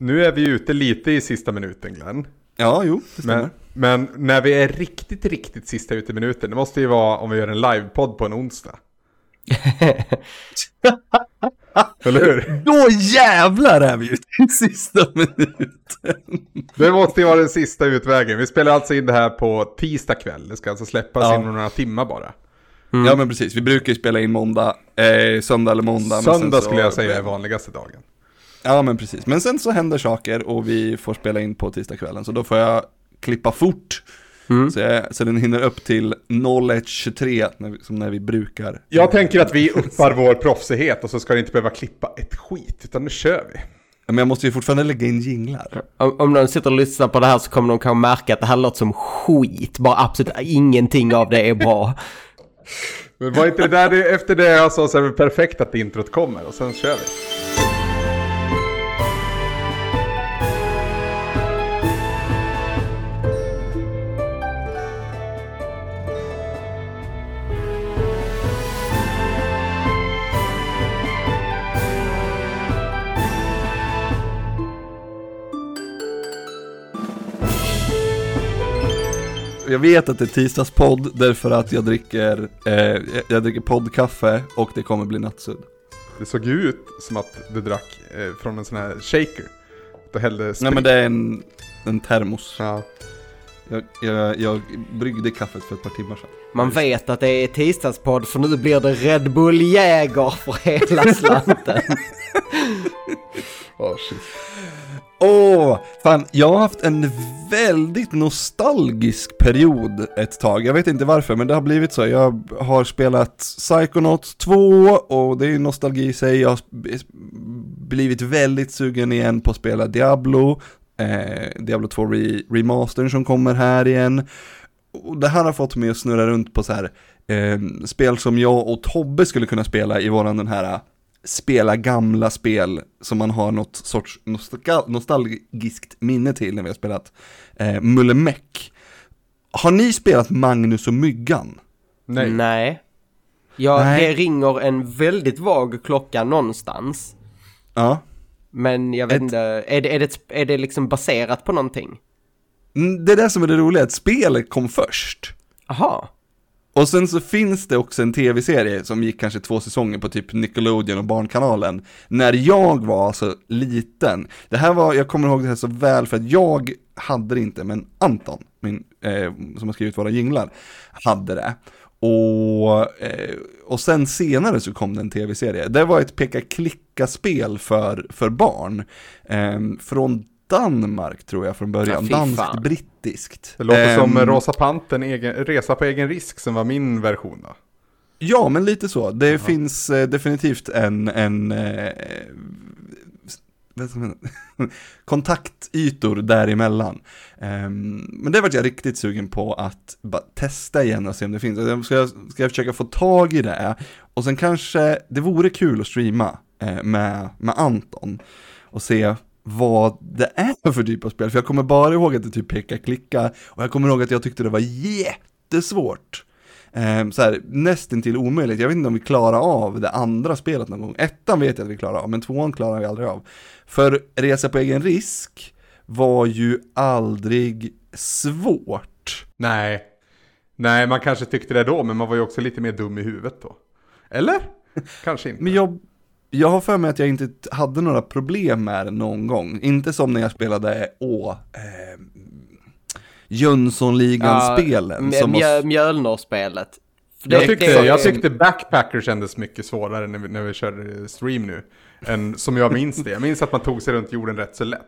Nu är vi ute lite i sista minuten Glenn. Ja, jo, det stämmer. Men, men när vi är riktigt, riktigt sista ute i minuten, det måste ju vara om vi gör en livepodd på en onsdag. Eller hur? Då jävlar är vi ute i sista minuten. Det måste ju vara den sista utvägen. Vi spelar alltså in det här på tisdag kväll. Det ska alltså släppas Ja. inom några timmar bara. Ja men precis, vi brukar ju spela in måndag, eh, söndag eller måndag. Söndag så- skulle jag säga är vanligaste dagen. Ja men precis, men sen så händer saker och vi får spela in på tisdagskvällen så då får jag klippa fort. Mm. Så, jag, så den hinner upp till 01.23 när vi, som när vi brukar. Jag tänker att vi uppar vår proffsighet och så ska det inte behöva klippa ett skit, utan nu kör vi. Men jag måste ju fortfarande lägga in jinglar. Om, om någon sitter och lyssnar på det här så kommer de kanske märka att det här låter som skit. Bara absolut ingenting av det är bra. Men var inte det där efter det jag sa så är det perfekt att introt kommer och sen kör vi. Jag vet att det är tisdagspodd därför att jag dricker, eh, jag- dricker poddkaffe och det kommer bli nattsudd. Det såg ju ut som att du drack eh, från en sån här shaker. Du hällde Nej sprit. men det är en, en termos. Ja. Jag, jag, jag bryggde kaffet för ett par timmar sedan. Man vet att det är tisdagspodd för nu blir det Red Bull Jäger för hela slanten. Oh, shit. Åh, fan, jag har haft en väldigt nostalgisk period ett tag. Jag vet inte varför, men det har blivit så. Jag har spelat Psychonauts 2 och det är ju nostalgi i sig. Jag har blivit väldigt sugen igen på att spela Diablo. Eh, Diablo 2 re remastern som kommer här igen. Och det här har fått mig att snurra runt på så här eh, spel som jag och Tobbe skulle kunna spela i våran den här spela gamla spel som man har något sorts nostalgiskt minne till när vi har spelat eh, Mulle Meck. Har ni spelat Magnus och Myggan? Nej. Nej. Ja, Nej. det ringer en väldigt vag klocka någonstans. Ja. Men jag vet Ett- inte, är det, är, det, är det liksom baserat på någonting? Mm, Det är det som är det roliga, att spelet kom först. Aha. Och sen så finns det också en tv-serie som gick kanske två säsonger på typ Nickelodeon och Barnkanalen. När jag var så liten. Det här var, jag kommer ihåg det här så väl för att jag hade det inte, men Anton, min, eh, som har skrivit våra jinglar, hade det. Och, eh, och sen senare så kom det en tv-serie. Det var ett peka-klicka-spel för, för barn. Eh, från Danmark tror jag från början, Ja, danskt-brittiskt. Det låter som Ehm, Rosa Pantern, egen, Resa på egen risk som var min version då. Ja, men lite så. Det finns eh, definitivt en, en eh, kontaktytor däremellan. Um, men det vart jag riktigt sugen på att bara testa igen och se om det finns. Alltså, ska jag, ska jag försöka få tag i det? Och sen kanske, det vore kul att streama eh, med, med Anton och se vad det är för typ av spel. För jag kommer bara ihåg att det typ peka klicka och jag kommer ihåg att jag tyckte det var jättesvårt. Eh, så här, nästintill omöjligt. Jag vet inte om vi klarar av det andra spelet någon gång. Ettan vet jag att vi klarar av, men tvåan klarar vi aldrig av. För resa på egen risk var ju aldrig svårt. Nej. Nej, man kanske tyckte det då, men man var ju också lite mer dum i huvudet då. Eller? Kanske inte. Men jag, jag har för mig att jag inte hade några problem med det någon gång. Inte som när jag spelade, åh, eh, Jönssonligan-spelen. Ja, som mjö. För Jag tyckte, jag tyckte Backpacker kändes mycket svårare när vi, när vi körde stream nu. Än som jag minns det. Jag minns att man tog sig runt jorden rätt så lätt.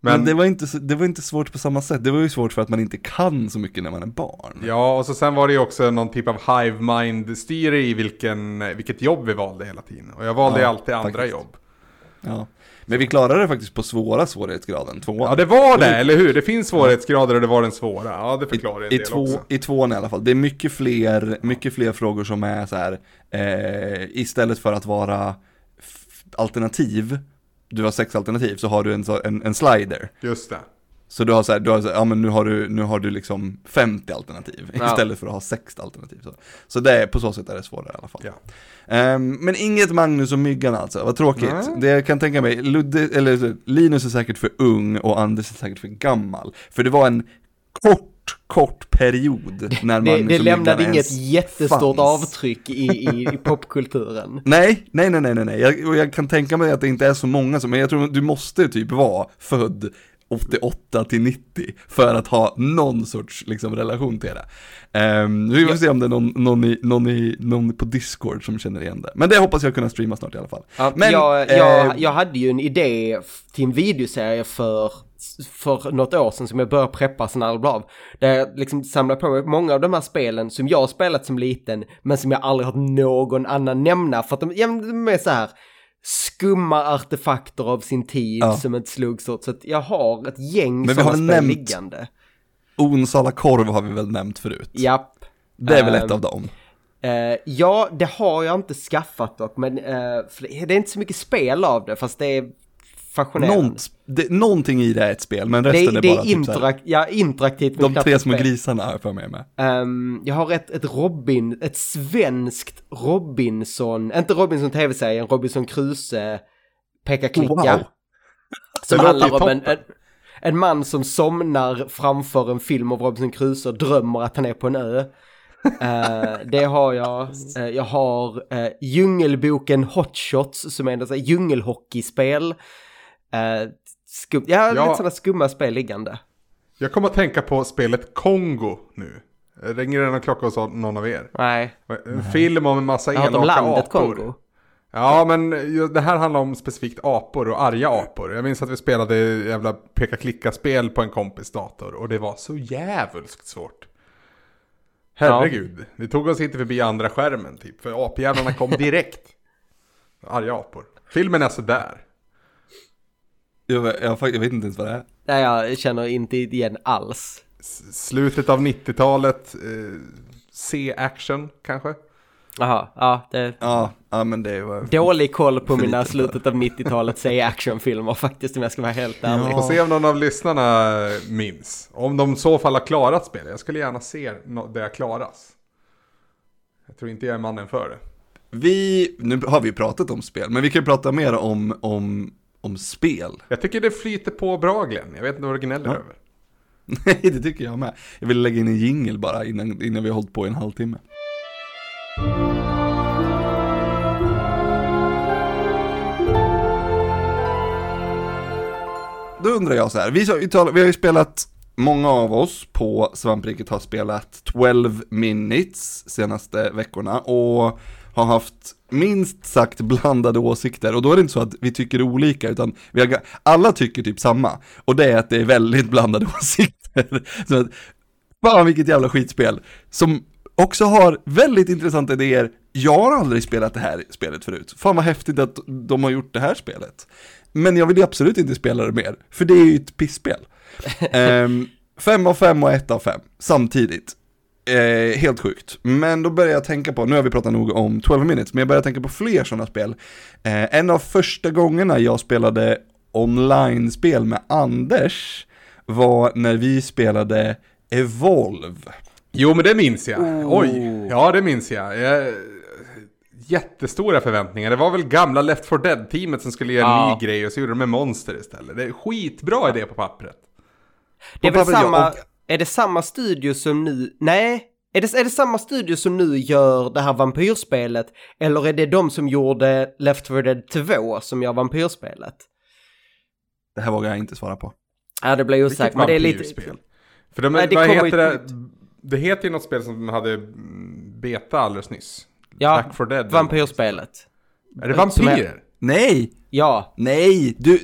Men, Men, det, var inte, det var inte svårt på samma sätt. Det var ju svårt för att man inte kan så mycket när man är barn. ja, och så sen var det ju också någon typ av hive mind-styre i vilken, vilket jobb vi valde hela tiden. Och jag valde ju Ja, alltid andra faktiskt. jobb. Ja. Men vi klarade det faktiskt på svåra svårighetsgraden, tvåan. Ja, det var det, eller hur? Det finns svårighetsgrader och det var den svåra. Ja, det förklarar en I, del två, också. I tvåan i alla fall. Det är mycket fler, mycket fler frågor som är så här. Eh, istället för att vara alternativ, du har sex alternativ, så har du en, en, en slider. Just det. Så du har så här, du har så här, ja men nu har du, nu har du liksom 50 alternativ Ja. istället för att ha 60 alternativ. Så, så det är, på så sätt är det svårare i alla fall. Ja. Ehm, men inget Magnus och Myggan alltså, vad tråkigt. Nej. Det jag kan tänka mig, Ludde, eller Linus är säkert för ung och Anders är säkert för gammal. För det var en kort, kort period när Det, Magnus det och lämnade inget jättestort fanns. avtryck i, i, i popkulturen. Nej, nej, nej, nej, nej, nej. Jag, och jag kan tänka mig att det inte är så många som, men jag tror du måste typ vara född 88 till 90 för att ha någon sorts liksom, relation till det. Um, vi får se om det är någon, någon, i, någon, i, någon på Discord som känner igen det. Men det hoppas jag kunna streama snart i alla fall. Ja, Men, jag, jag, eh, jag hade ju en idé till en videoserie för, för något år sedan som jag började preppa sen blev av. Där jag liksom samlade på mig många av de här spelen som jag har spelat som liten men som jag aldrig hört någon annan nämna för att de, ja, de är så här skumma artefakter av sin tid Ja. som ett slugsort. Så att jag har ett gäng Men vi har spel nämnt- liggande. Onsala korv har vi väl nämnt förut. Japp. Det är väl Ehm, ett av dem. Eh, ja, det har jag inte skaffat dock, men för det är inte så mycket spel av det, fast det är fascinerande. Någon, det, någonting i det är ett spel, men det, resten är, det bara är typ så här, interak ja, interaktivt. de tre små grisarna har jag för mig med. Ehm, jag har ett, ett Robin, ett svenskt Robinson, inte Robinson tv-serien, Robinson Crusoe, peka klicka. Wow. Som Det handlar om en, en, en man som somnar framför en film av Robinson Crusoe och drömmer att han är på en ö. Eh, det har jag. Eh, jag har uh, Djungelboken Hotshots som är en här djungelhockeyspel. Uh, skum, ja, Ja. lite sådana skumma spel liggande. Jag kommer att tänka på spelet Kongo nu. Ringer det någon klocka hos någon av er? Nej, En film om en massa jag har om elaka landet apor. Kongo. Ja, men det här handlar om specifikt apor och arga apor. Jag minns att vi spelade jävla peka-klicka-spel på en kompis dator och det var så jävulskt svårt. Herregud, vi tog oss inte förbi andra skärmen typ, för apjävlarna kom direkt. Arga apor. Filmen är sådär. Jag, jag, jag, jag vet inte ens vad det är. Nej, jag känner inte igen alls. S- Slutet av 90-talet, eh, C-action kanske? Jaha, ja, det Ja, ja men det var... Dålig koll på mina slutet av 90-talet säg actionfilmer faktiskt om jag ska vara helt ärlig. Får se om någon av lyssnarna minns. Om de så fall har klarat spelet. Jag skulle gärna se det klaras. Jag tror inte jag är mannen för det. Vi, nu har vi pratat om spel, men vi kan ju prata mer om, om, om spel. Jag tycker det flyter på bra Glenn. Jag vet inte vad du gnäller Ja. över. Nej, det tycker jag med. Jag vill lägga in en jingle bara innan, innan vi har hållit på i en halvtimme. Då undrar jag så här, vi, vi, talar, vi har ju spelat, många av oss på Svampriket har spelat 12 minutes senaste veckorna och har haft minst sagt blandade åsikter och då är det inte så att vi tycker olika utan vi har, alla tycker typ samma och det är att det är väldigt blandade åsikter. Så att, fan vilket jävla skitspel som också har väldigt intressanta idéer. Jag har aldrig spelat det här spelet förut. Fan vad häftigt att de har gjort det här spelet. Men jag vill ju absolut inte spela det mer, för det är ju ett pisspel um, fem av fem och ett av fem, samtidigt. Eh, helt sjukt. Men då börjar jag tänka på, nu har vi pratat nog om 12 minutes, men jag börjar tänka på fler sådana spel. Eh, en av första gångerna jag spelade online-spel med Anders var när vi spelade Evolve. Jo men det minns jag. Oh. Oj, ja det minns jag. jag. Jättestora förväntningar. Det var väl gamla Left 4 Dead-teamet som skulle göra en Ja. ny grej och så gjorde de med monster istället. Det är skitbra idé på pappret. Det är väl samma, och- är det samma studio som nu, nej, är det, är det samma studio som nu gör det här vampyrspelet? Eller är det de som gjorde Left 4 Dead 2 som gör vampyrspelet? Det här vågar jag inte svara på. Ja, det blir osäkert, men det är lite... För de, Nej, det vad heter det? Det heter ju något spel som hade mm, beta alldeles nyss. Ja, Back 4 Dead. vampyrspelet. Är det som är- vampyrer? Nej! Ja, Nej! Du,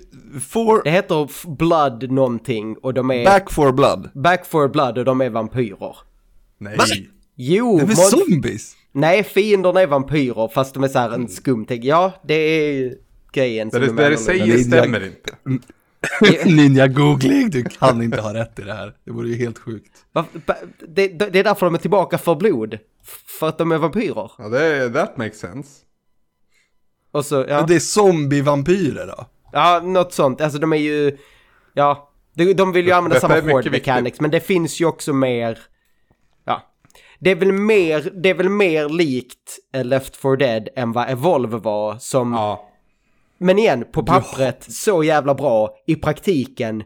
for, det heter Blood någonting och de är... Back for blood. Back for Blood och de är vampyrer. Nej. Va? Jo, Det är väl mod- zombies? nej, fienderna är vampyrer fast de är så här en skum tänk. Ja, det är grejen Det, som det, de det är du säger Ninja- stämmer inte. Ninja googling, du kan inte ha rätt i det här. Det vore ju helt sjukt. Det, det är därför de är tillbaka för blod. För att de är vampyrer. Ja, det, that makes sense. Och så, ja. Men det är zombie-vampyrer då? Ja, något sånt. Alltså de är ju... Ja, De, de vill ju använda samma viktigt. mechanics, men det finns ju också mer... Ja. Det är väl mer, det är väl mer likt Left 4 Dead än vad Evolve var som... Ja. Men igen, på pappret så jävla bra. I praktiken,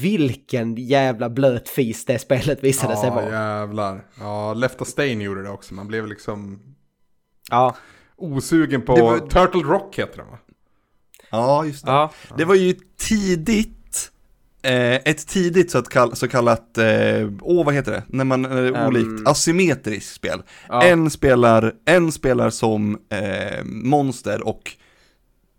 vilken jävla blöt fis det spelet visade sig Ja, vara. jävlar. Ja, Left of Stain gjorde det också. Man blev liksom Ja. Osugen på... Var- Turtle Rock heter den va? Ja, just det. Ja. Det var ju tidigt, eh, ett tidigt så, att kall, så kallat, eh, åh vad heter det, när man, eh, olikt, asymmetriskt spel. Ja. En, spelar, en spelar som eh, monster och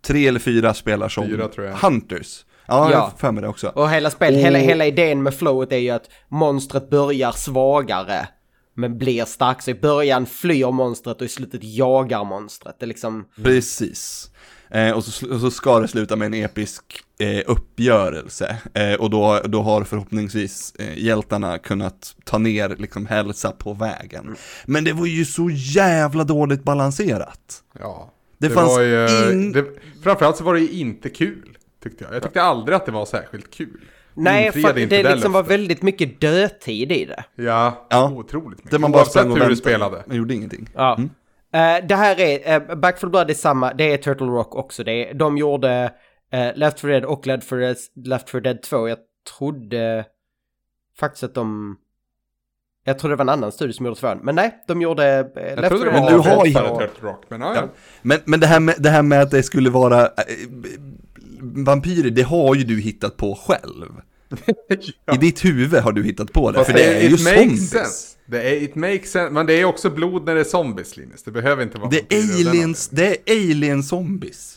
tre eller fyra spelar som Fyra, tror jag. hunters. Ja, Ja. jag för mig det också. Och hela spel, Och- hela, hela idén med flowet är ju att monstret börjar svagare. Men blir stark, så i början flyr monstret och i slutet jagar monstret. Det är liksom... Precis. Eh, och, så, och så ska det sluta med en episk eh, uppgörelse. Eh, och då, då har förhoppningsvis eh, hjältarna kunnat ta ner liksom hälsa på vägen. Men det var ju så jävla dåligt balanserat. Ja. Det fanns var ju, in- det, Framförallt så var det ju inte kul, tyckte jag. Jag tyckte aldrig att det var särskilt kul. Nej, för inte det liksom var väldigt mycket dödtid i det. Ja, Ja. otroligt mycket. Där man bara Oavsett sprang och hur du spelade. Man gjorde ingenting. Ja. Eh, det här är, uh, Back 4 Blood är samma, det är Turtle Rock också. Det är, de gjorde eh, Left 4 Dead och Left 4 Dead, Left 4 Dead 2. Jag trodde faktiskt att de... Jag trodde det var en annan studio som gjorde tvåan. Men nej, de gjorde uh, Jag Left trodde 4 det Dead var Men du har ju- Turtle Rock, men ja. Men, men det, här med, det här med att det skulle vara eh, vampyrer, det har ju du hittat på själv. I ditt huvud har du hittat på det, Fast för det är ju zombies. sense. Det är, it makes sense, men det är också blod när det är zombies, Linus. Det behöver inte vara Det är aliens, det är alien zombies.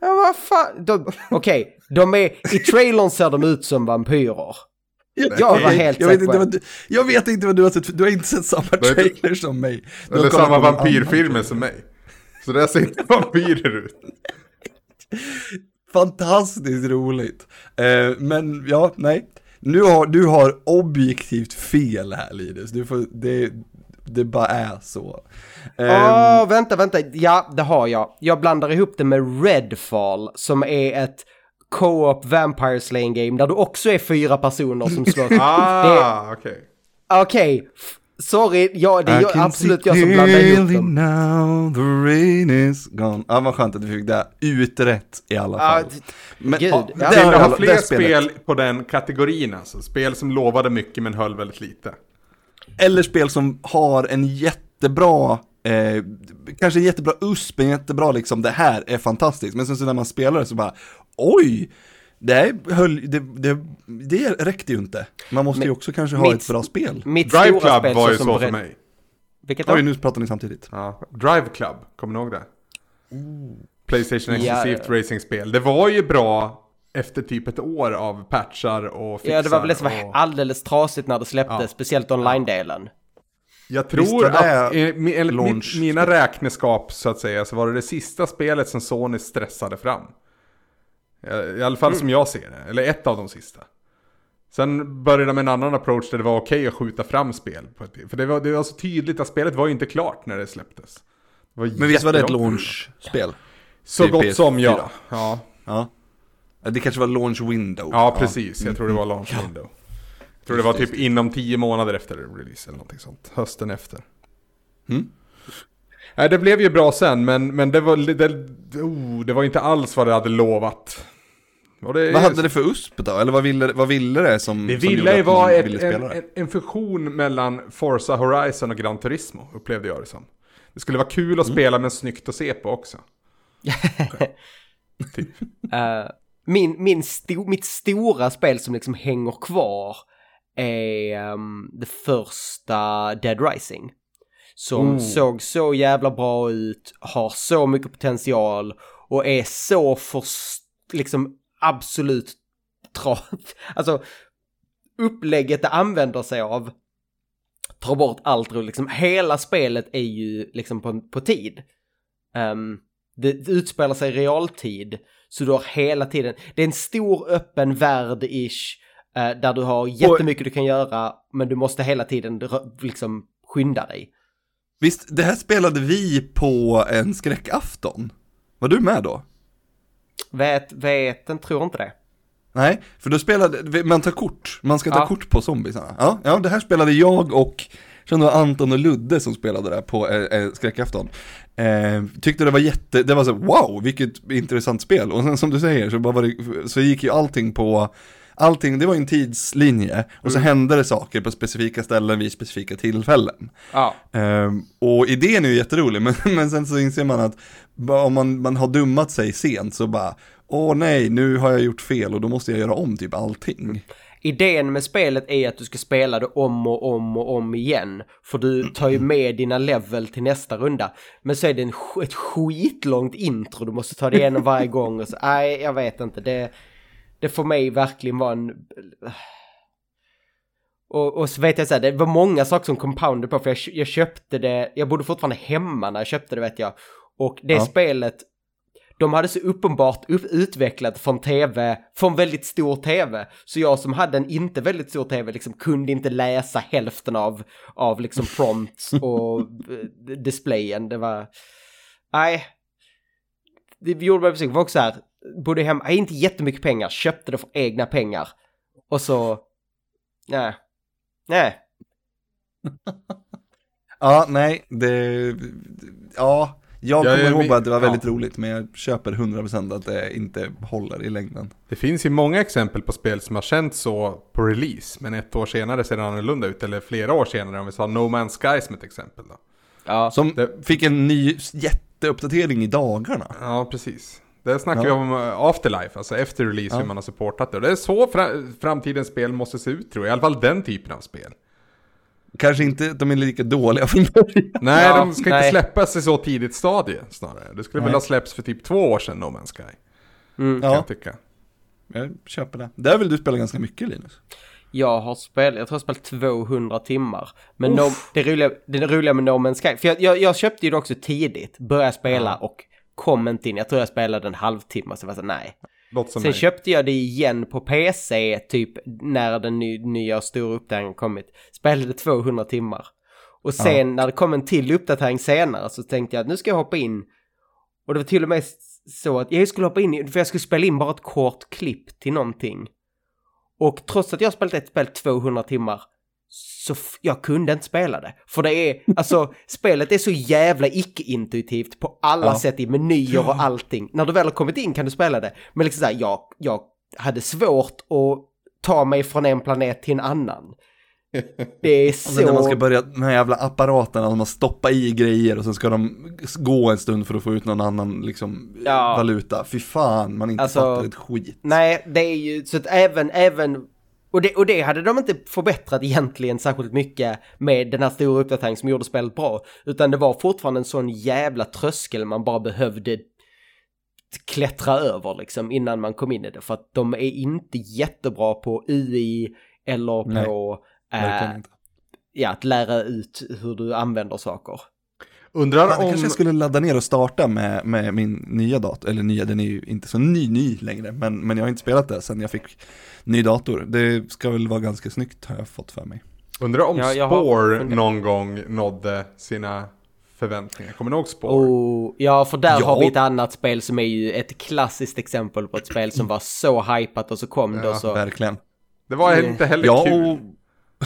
Ja, vad fan. De- Okej, de är... I trailern ser de ut som vampyrer. Jag var helt jag vet, inte det. vad du, jag vet inte vad du har sett, du har inte sett samma trailer som mig. Du Eller samma vampyrfilmer som mig. Så där ser inte vampyrer ut. Fantastiskt roligt. Eh, men ja, nej. Nu har, du har objektivt fel här Linus. Du får, det, det bara är så. Åh, vänta, vänta. Ja, det har jag. Jag blandar ihop det med Redfall, som är ett co-op Vampire Slaying Game där du också är fyra personer som slår. Ah, okej. Okej, f- sorry, ja, det är jag, absolut jag som blandar ihop dem. now the rain is gone. Ja, vad skönt att du fick det uträtt i alla fall. d- Men, gud, ja, ja. det Vill har alla- fler det spel på den kategorin alltså? Spel som lovade mycket men höll väldigt lite. Eller spel som har en jättebra, eh, kanske en jättebra USP, en jättebra liksom, det här är fantastiskt. Men sen så när man spelar det så bara, oj, det, här höll, det, det, det räckte ju inte. Man måste ju Men också kanske ha mitt- ett bra spel. Mitt Drive stora Club spel var ju som så för mig. Vilket då? Oj, nu pratar ni samtidigt. Ja. Drive Club, kommer ni ihåg det? Playstation Ja. exklusivt racingspel. Det var ju bra efter typ ett år av patchar och fixar. Ja, det var väl det som var och... alldeles trasigt när det släpptes, Ja. speciellt online-delen. Jag tror att enligt mina räkneskap så att säga så var det det sista spelet som Sony stressade fram. I alla fall som jag ser det, eller ett av de sista. Sen började de med en annan approach där det var okej att skjuta fram spel. Ett, för det var, det var så tydligt att spelet var ju inte klart när det släpptes. Det Men visst var det ett launch-spel? Så till gott som PS4? ja. ja. Ja. Det kanske var launch window. Ja, precis. Jag tror det var launch window. Jag tror det var typ inom tio månader efter release eller någonting sånt. Hösten efter. Mm. Nej, det blev ju bra sen, men, men det, var, det, oh, det var inte alls vad det hade lovat. Det, Vad hade det för USP då? Eller vad ville, vad ville det som det som ville ju vara en, en, en fusion mellan Forza Horizon och Gran Turismo, upplevde jag det som. Det skulle vara kul att Mm. spela men snyggt att se på också. typ. Eh, min, min sto, mitt stora spel som liksom hänger kvar är ehm, det första Dead Rising. Som Oh. såg så jävla bra ut, har så mycket potential och är så för, liksom absolut tra... Alltså, upplägget det använder sig av tar bort allt ro, liksom hela spelet är ju liksom på, på tid. Ehm, det utspelar sig i realtid, så du har hela tiden, det är en stor öppen värld-ish, eh, där du har jättemycket du kan göra, men du måste hela tiden liksom skynda dig. Visst, det här spelade vi på en skräckafton. Var du med då? Vet, vet, tror inte det. Nej, för då spelade, man tar kort, man ska ta Ja. kort på zombiesarna. Ja, ja, det här spelade jag och, jag det var Anton och Ludde som spelade det på eh, eh, skräckafton. Eh, tyckte det var jätte, det var så wow, vilket intressant spel. Och sen som du säger så, bara var det, så gick ju allting på, allting, det var en tidslinje. Och så hände det saker på specifika ställen vid specifika tillfällen. Ja. Ehm, och idén är ju jätterolig, men, men sen så inser man att om man, man har dummat sig sent så bara, åh nej, nu har jag gjort fel och då måste jag göra om typ allting. Idén med spelet är att du ska spela det om och om och om igen. För du tar ju med dina level till nästa runda. Men så är det en, ett skitlångt intro, du måste ta det igenom varje gång. Och så, nej, jag vet inte. Det, det får mig verkligen vara en... Och, och så vet jag så här, det var många saker som compounded på, för jag, jag köpte det, jag bodde fortfarande hemma när jag köpte det vet jag. Och det Ja. spelet, de hade så uppenbart upp, utvecklat från tv, från väldigt stor tv. Så jag som hade en inte väldigt stor tv liksom kunde inte läsa hälften av, av liksom prompts och eh, displayen. Det var, nej. Det gjorde mig besviken, var också så här, bodde hemma, inte jättemycket pengar, köpte det för egna pengar. Och så, nej. Nej. Ja, nej, det, ja, jag Ja, kommer jag ihåg bara att det var väldigt ja. roligt, men jag köper 100% att det inte håller i längden. Det finns ju många exempel på spel som har känts så på release, men ett år senare ser det annorlunda ut, eller flera år senare om vi tar No Man's Sky som ett exempel då. Ja. Som Det- fick en ny jätteuppdatering i dagarna. Ja, precis. Där snackar Ja. vi om eh, afterlife, alltså efter release Ja. hur man har supportat det. Och det är så fra- framtidens spel måste se ut tror jag, i alla fall den typen av spel. Kanske inte de är lika dåliga från början. Nej, Ja, de ska nej. inte släppas i så tidigt stadie snarare. Det skulle väl Nej. ha släppts för typ två år sedan, No Man's Sky. Mm. Kan Ja. jag tycka. Jag köper det. Där vill du spela ganska mycket Linus. Jag har spelat, jag tror jag spelat 200 timmar. Men no, det, roliga, det roliga med No Man's Sky, för jag, jag, jag köpte ju det också tidigt, började spela och kom inte in. Jag tror jag spelade en halvtimme, så var så nej. Sen mig. köpte jag det igen på PC, typ när den ny, nya stora uppdateringen kommit. Spelade 200 timmar. Och sen när det kom en till uppdatering senare så tänkte jag att nu ska jag hoppa in. Och det var till och med så att jag skulle hoppa in, för jag skulle spela in bara ett kort klipp till någonting. Och trots att jag spelat ett spel 200 timmar så jag kunde inte spela det. För det är, alltså, spelet är så jävla icke-intuitivt på alla Ja. sätt i menyer och allting. När du väl har kommit in kan du spela det. Men liksom såhär, jag, jag hade svårt att ta mig från en planet till en annan. Det är Och sen när man ska så... börja, de här jävla apparaterna, man stoppar i grejer och sen ska de gå en stund för att få ut någon annan liksom Ja. valuta. Fy fan, man inte Alltså, fattar ett skit. Nej, det är ju så att även, även... Och det, och det hade de inte förbättrat egentligen särskilt mycket med den här stora uppdateringen som gjorde spelet bra. Utan det var fortfarande en sån jävla tröskel man bara behövde klättra över liksom innan man kom in i det. För att de är inte jättebra på UI eller Nej, på Verkligen äh, inte. ja, att lära ut hur du använder saker. Undrar om... kanske jag skulle ladda ner och starta med, med min nya dator, eller nya, den är ju inte så ny ny längre, men, men jag har inte spelat det sen jag fick ny dator. Det ska väl vara ganska snyggt har jag fått för mig. Undrar om Ja, Spore någon gång nådde sina förväntningar. Kommer ni ihåg Spore? Oh, ja, för där Ja. har vi ett annat spel som är ju ett klassiskt exempel på ett spel som var så hypat och så kom det och så... Verkligen. Det var Mm. inte heller Ja, kul. och,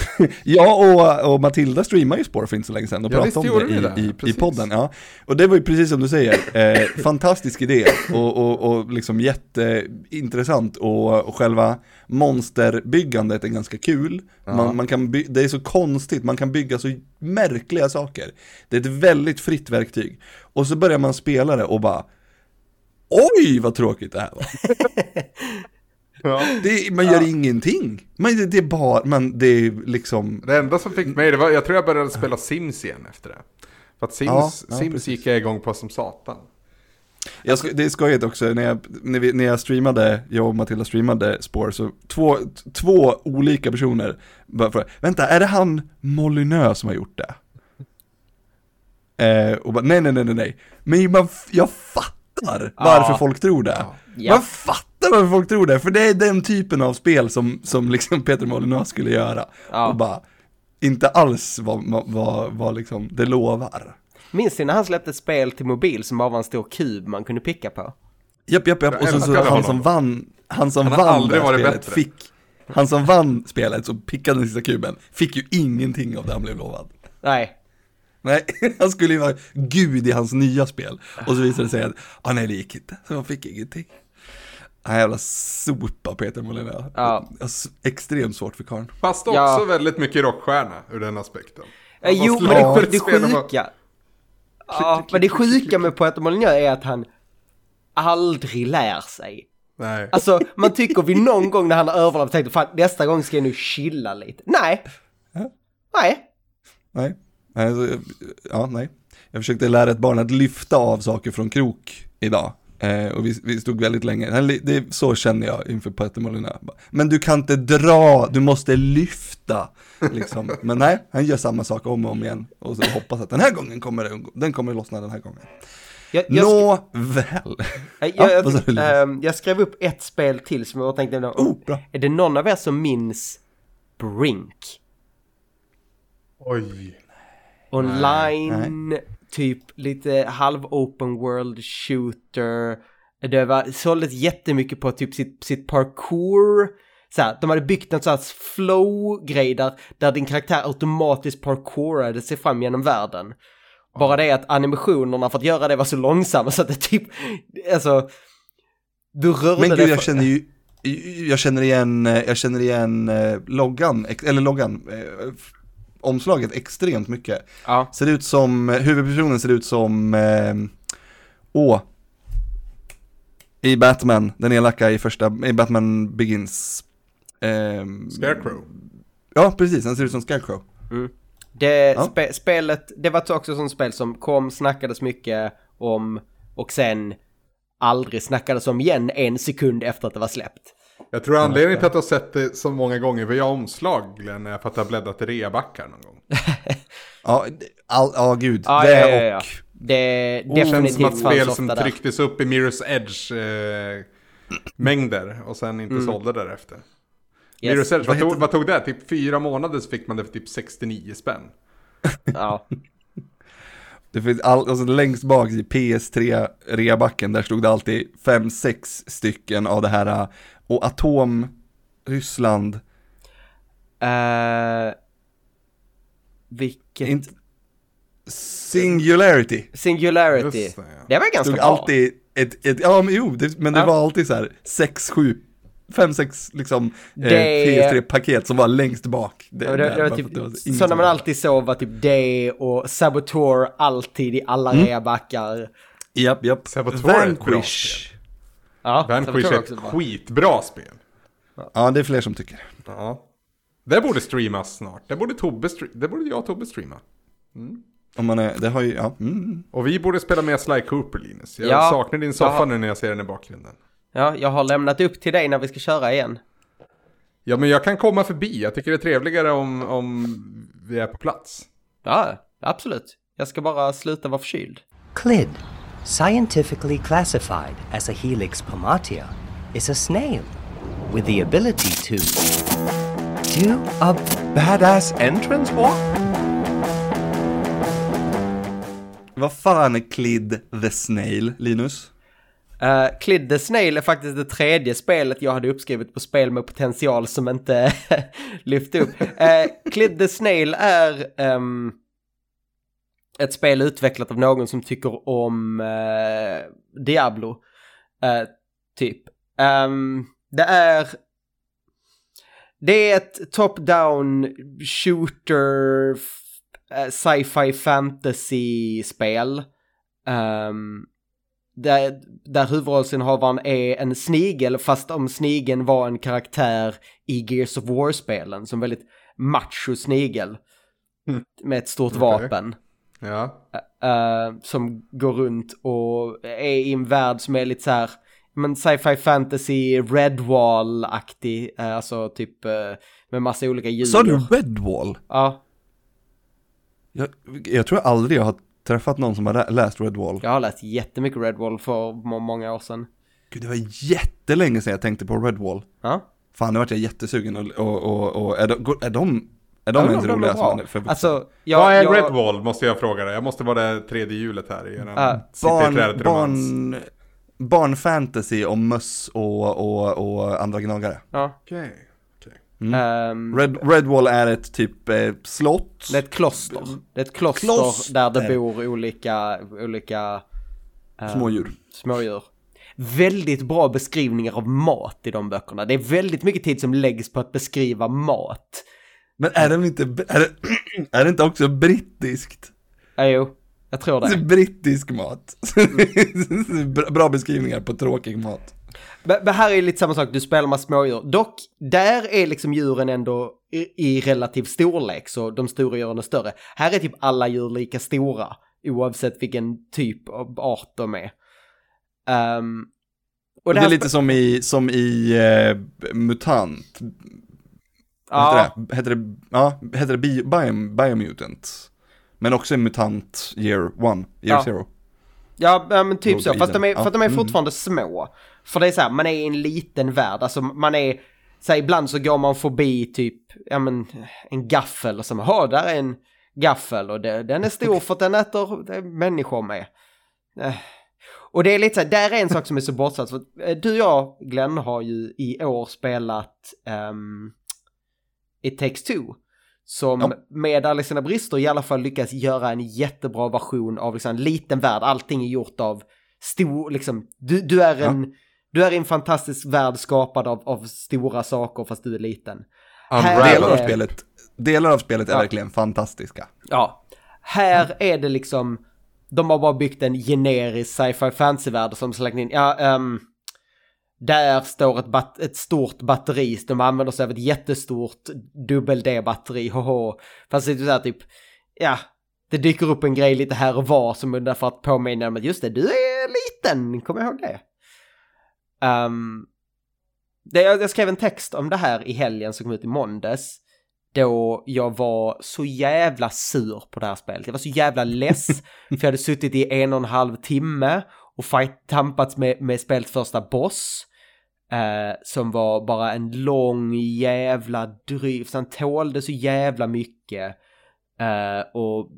ja och, och Matilda streamade ju Spår för inte så länge sedan och Ja, pratade om det i, det. i, i Precis. podden. Ja. Och det var ju precis som du säger, eh, fantastisk idé och, och, och liksom jätteintressant och, och själva monsterbyggandet är ganska kul. Man, man kan by- det är så konstigt, man kan bygga så märkliga saker. Det är ett väldigt fritt verktyg. Och så börjar man spela det och bara Oj vad tråkigt det här var. Ja. Det, man gör ingenting. Man, det, det är bara, man, det är liksom Det enda som fick mig, det var, jag tror jag började spela Sims igen efter det. För att Sims, Ja, ja, Sims gick jag igång på som satan. Jag ska, det är skojigt också, när jag, när, vi, när jag streamade, jag och Matilda streamade Spår, så två, två olika personer bara frågade, vänta, är det han Molyneux som har gjort det? Eh, och bara, nej, nej, nej, nej, nej, men man, jag fattar varför Ja. folk tror det. Ja. Man fattar varför folk tror det, för det är den typen av spel som, som liksom Peter Molyneux skulle göra. Ja. Och bara, inte alls vad, vad, vad, liksom det lovar. Minns ni när han släppte ett spel till mobil som bara var en stor kub man kunde picka på? Japp, japp, japp. Och så älskade han som vann, han som Han vann det spelet bättre. fick, han som vann spelet och pickade den sista kuben, fick ju ingenting av det han blev lovad. Nej. Nej, han skulle ju vara gud i hans nya spel. Och så visade det sig att, ah, nej det gick inte, så han fick ingenting. Han jävla sopa Peter Molina. Ja. Alltså, extremt svårt för karln. Fast också Ja. väldigt mycket rockstjärna ur den aspekten. Eh, Han jo, men det, det sjuka... Ja, men det sjuka med Poeta Molyneux är att han aldrig lär sig. Nej. Alltså, man tycker vi någon gång när han har överlevt tänkte fan nästa gång ska jag nu chilla lite. Nej. Nej. Nej, alltså, ja nej. Jag försökte lära ett barn att lyfta av saker från krok idag. Eh, och vi, vi stod väldigt länge, det, så känner jag inför Peter Molyneux. Men du kan inte dra, du måste lyfta. Liksom. Men nej, han gör samma sak om och om igen. Och så hoppas att den här gången kommer det, den kommer lossna den här gången. Jag, jag, Nåväl. jag, Ja, jag, ehm, jag skrev upp ett spel till som jag tänkte, Oh, bra. är det någon av er som minns Brink? Oj. Online, typ lite halv open world shooter. Det var såldes jättemycket på typ sitt, sitt parkour. Så här, de hade byggt en sån flow-grej där, där din karaktär automatiskt parkourade sig fram genom världen. Bara det att animationerna för att göra det var så långsamma så att det typ, alltså, du rörde Men gud, jag känner ju, jag känner igen, eh, jag känner igen eh, loggan, eller loggan, eh, omslaget extremt mycket. Ja. Ser ut som, huvudpersonen ser ut som, eh, åh, i Batman, den elaka i första, i Batman Begins. Ehm, Scarecrow. Ja, precis, han ser ut som Scarecrow. Det Ja. spe, spelet, det var också ett sånt spel som kom, snackades mycket om och sen aldrig snackades om igen en sekund efter att det var släppt. Jag tror anledningen till att du har sett det så många gånger via omslag Glenn, är för att du har bläddrat i reabackar någon gång. Ja, all, ja gud, Ja, det ja, ja, ja. och, Det är Det känns som definitivt att spel som där. trycktes upp i Mirror's Edge eh, mängder och sen inte sålde därefter. Yes. Mirror's Edge, vad Vad tog, vad tog det? Typ fyra månader så fick man det för typ 69 spänn. Ja. det finns all, alltså längst bak i PS3 reabacken, där stod det alltid fem sex stycken av det här, och Atom, Ryssland, Uh, vilket? Inte, Singularity. Singularity. Just det, ja. det var ganska Stod bra. alltid ett, ett ja men jo, det, men det Ja. var alltid så här 6, 7, 5, 6 liksom eh, Det- PS3-paket som var längst bak. Det, Ja, det, där, det var typ, var ingen så när som- man alltid såg var typ det och Saboteur alltid i alla Mm. reabackar. Japp, japp. Saboteur Vanquish. Ja, Vanquish är ett bra. skitbra spel. Ja, det är fler som tycker. Ja. Det borde streamas snart. Det borde, Tobbe stre- det borde jag och Tobbe streama. Om man är, det har ju, ja. Mm. Och vi borde spela med Sly Cooper Linus. Jag Ja. saknar din soffa Ja. nu när jag ser den i bakgrunden. Ja, jag har lämnat upp till dig när vi ska köra igen. Ja men jag kan komma förbi. Jag tycker det är trevligare om, om vi är på plats. Ja, absolut. Jag ska bara sluta vara förkyld. Clid, scientifically classified as a Helix pomatia, is a snail with the ability to do a Badass entrance walk? Vad fan är Clid the Snail, Linus? Uh, Clid the Snail är faktiskt det tredje spelet jag hade uppskrivit på spel med potential som inte lyfte upp. Uh, Clid the Snail är ehm, ett spel utvecklat av någon som tycker om eh, Diablo. Eh, typ. Ehm, det är... Det är ett top-down shooter eh, sci-fi fantasy-spel. Ehm, där, där huvudrollsinnehavaren är en snigel fast om snigeln var en karaktär i Gears of War-spelen som väldigt macho snigel. Med ett stort Okej. vapen. Ja. eh, som går runt och är i en värld som är lite så här, men sci-fi fantasy, Redwall-aktig, eh, alltså typ eh, med massa olika djur. Sa du Redwall? Ja, Jag, jag tror aldrig jag har träffat någon som har lä- läst Redwall. jag har läst jättemycket Redwall för må- många år sedan. Gud, det var jättelänge sedan jag tänkte på Redwall. Ja. Fan, nu vart jag jättesugen och, och, och, och är de, är de, är de Ja, ens de roliga som för? Alltså, jag, Vad är jag, Redwall måste jag fråga dig. Jag måste vara det tredje hjulet här i eran sitta i barn, barn, barnfantasy om möss och, och, och andra gnagare. Ja. Okej. okej. Ehm, Red, Redwall är ett typ eh, slott. det är ett kloster. Det är ett kloster, Kloster. där det bor olika, olika ehm, Smådjur. smådjur. Väldigt bra beskrivningar av mat i de böckerna. Det är väldigt mycket tid som läggs på att beskriva mat. Men är det inte, är det, är det inte också brittiskt? Ja, jo, jag tror det. Brittisk mat. Bra- beskrivningar på tråkig mat. Men, här är lite samma sak, du spelar med smådjur. Dock, där är liksom djuren ändå i, i relativ storlek, så de stora djuren är större. Här är typ alla djur lika stora, oavsett vilken typ av art de är. Ehm, och Och det är lite som i, som i eh, MUTANT. Vad ja, heter det? Heter det, ja, heter det Bi- Biom, Biomutant? Men också i MUTANT Year One, Year Ja. Zero. Ja, ja, men typ Låg så. Fast de är, för att de är fortfarande små. För det är så här, man är i en liten värld. Alltså man är, så här, ibland så går man förbi typ, ja men, en gaffel och så, jaha, där är en gaffel och det, den är stor för att den äter det är människor med. Eh. Och det är lite så här, där är en sak som är så bortsatt. För, eh, du och jag, Glenn, har ju i år spelat um, It takes two. Som Ja. med alla sina brister i alla fall lyckas göra en jättebra version av liksom en liten värld. Allting är gjort av stor, liksom, du, du är en, du är i en fantastisk värld skapad av, av stora saker fast du är liten. Här Delar av spelet, delar av spelet är Ja. verkligen fantastiska. Ja, här är det liksom, de har bara byggt en generisk sci-fi fantasy-värld som släckt in, ja, ehm, där står ett, bat- ett stort batteri, de använder sig av ett jättestort dubbel-D-batteri, hoho. Fast det är så här typ, ja, det dyker upp en grej lite här och var som är därför att påminna om att just det, du är liten, kom ihåg det. Um, det jag, jag skrev en text om det här i helgen som kom ut i måndags. Då jag var så jävla sur på det här spelet. Jag var så jävla less. för jag hade suttit i en och en halv timme och fight, tampats med, med spelets första boss. Eh, som var bara en lång jävla dryg. Så han tålde så jävla mycket. Eh, och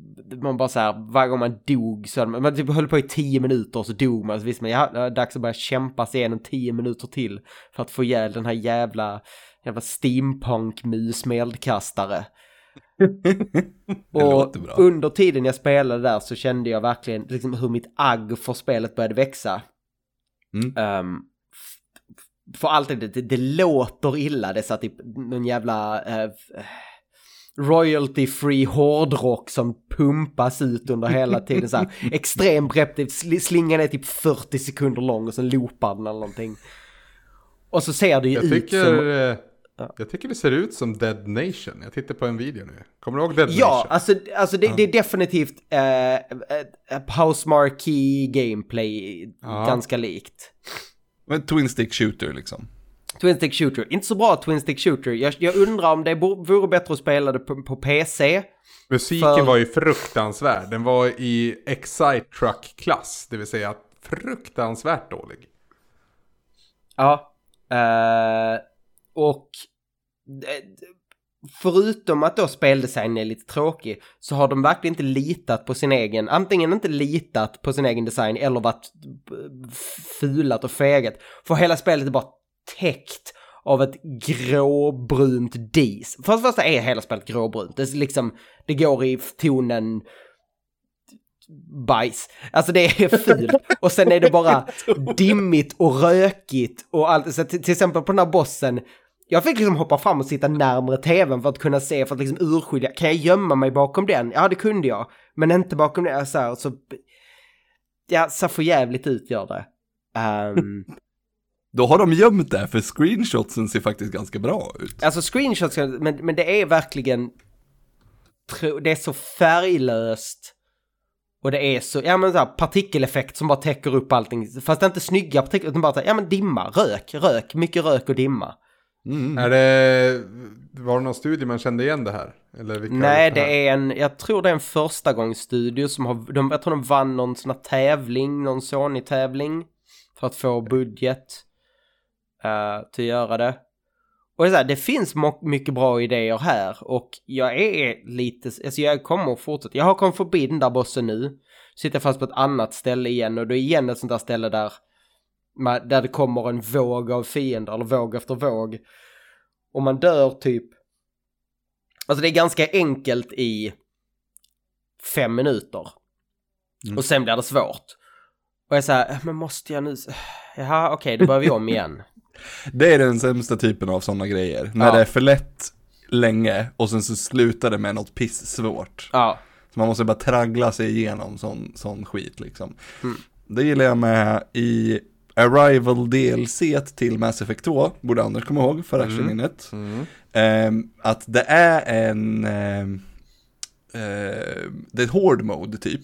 man bara så här, varje gång man dog så man, man typ höll på i tio minuter och så dog man. Så visste man, ja, det är dags att börja kämpa sig igenom tio minuter till. För att få ihjäl den här jävla, jävla steampunk-mus med eldkastare. och under tiden jag spelade där så kände jag verkligen liksom hur mitt agg för spelet började växa. Mm. Ehm, för alltid, det, det, det låter illa, det är så typ någon jävla eh, royalty free hårdrock som pumpas ut under hela tiden så här extrem sl- slingan är typ 40 sekunder lång och sen loopar den eller någonting. Och så ser det ju Jag ut tycker, som... eh, jag tycker det ser ut som Dead Nation. Jag tittar på en video nu. Kommer du ihåg Dead Ja, Nation? alltså, alltså det, det är definitivt eh, House Marquee gameplay Ja. ganska likt. En twin stick shooter liksom. Twin Stick Shooter, inte så bra Twin Stick Shooter. Jag, jag undrar om det vore bättre att spela det på, på PC. Musiken för- var ju fruktansvärd. Den var i Excite Truck-klass. Det vill säga fruktansvärt dålig. Ja. Eh, och eh, förutom att då speldesignen är lite tråkig så har de verkligen inte litat på sin egen, antingen inte litat på sin egen design eller varit fulat och fegat. För hela spelet är bara täckt av ett gråbrunt dis. För det första är hela spelet gråbrunt. Det, är liksom, det går i tonen bajs. Alltså det är fult. Och sen är det bara dimmigt och rökigt och allt. Så till exempel på den här bossen, jag fick liksom hoppa fram och sitta närmare tvn för att kunna se, för att liksom urskilja, kan jag gömma mig bakom den? Ja, det kunde jag. Men inte bakom den, så här, så... Ja, så för jävligt ut gör det. Ehm, Då har de gömt det, för screenshotsen ser faktiskt ganska bra ut. Alltså screenshots, men, men det är verkligen... Det är så färglöst. Och det är så, ja men så här, partikeleffekt som bara täcker upp allting. Fast det är inte snygga partiklar, utan bara så här, ja men dimma, rök, rök, mycket rök och dimma. Mm. Är det, var det någon studie man kände igen det här? Nej, gjort här? det är en, jag tror det är en första gångsstudio som har, de, jag tror de vann någon sån här tävling, någon Sony-tävling. För att få budget. eh, till att göra det. Och det, är här, det finns mycket bra idéer här och jag är lite, alltså jag kommer att fortsätta. Jag har kommit förbi den där bossen nu. Sitter fast på ett annat ställe igen och det är igen ett sånt där ställe där Där det kommer en våg av fiender, eller våg efter våg. Och man dör typ... Alltså det är ganska enkelt i fem minuter. Och sen blir det svårt. Och jag säger, men måste jag nu... Jaha, okej, då börjar vi om igen. Det är den sämsta typen av sådana grejer. När Ja. det är för lätt länge och sen så slutar det med något piss svårt. Ja, Så man måste bara traggla sig igenom sån, sån skit liksom. Mm. Det gillar jag med i Arrival DLC till Mass Effect 2, borde Anders komma ihåg för actionminnet. Mm. Ehm, att det är en, eh, det är ett hård mode typ.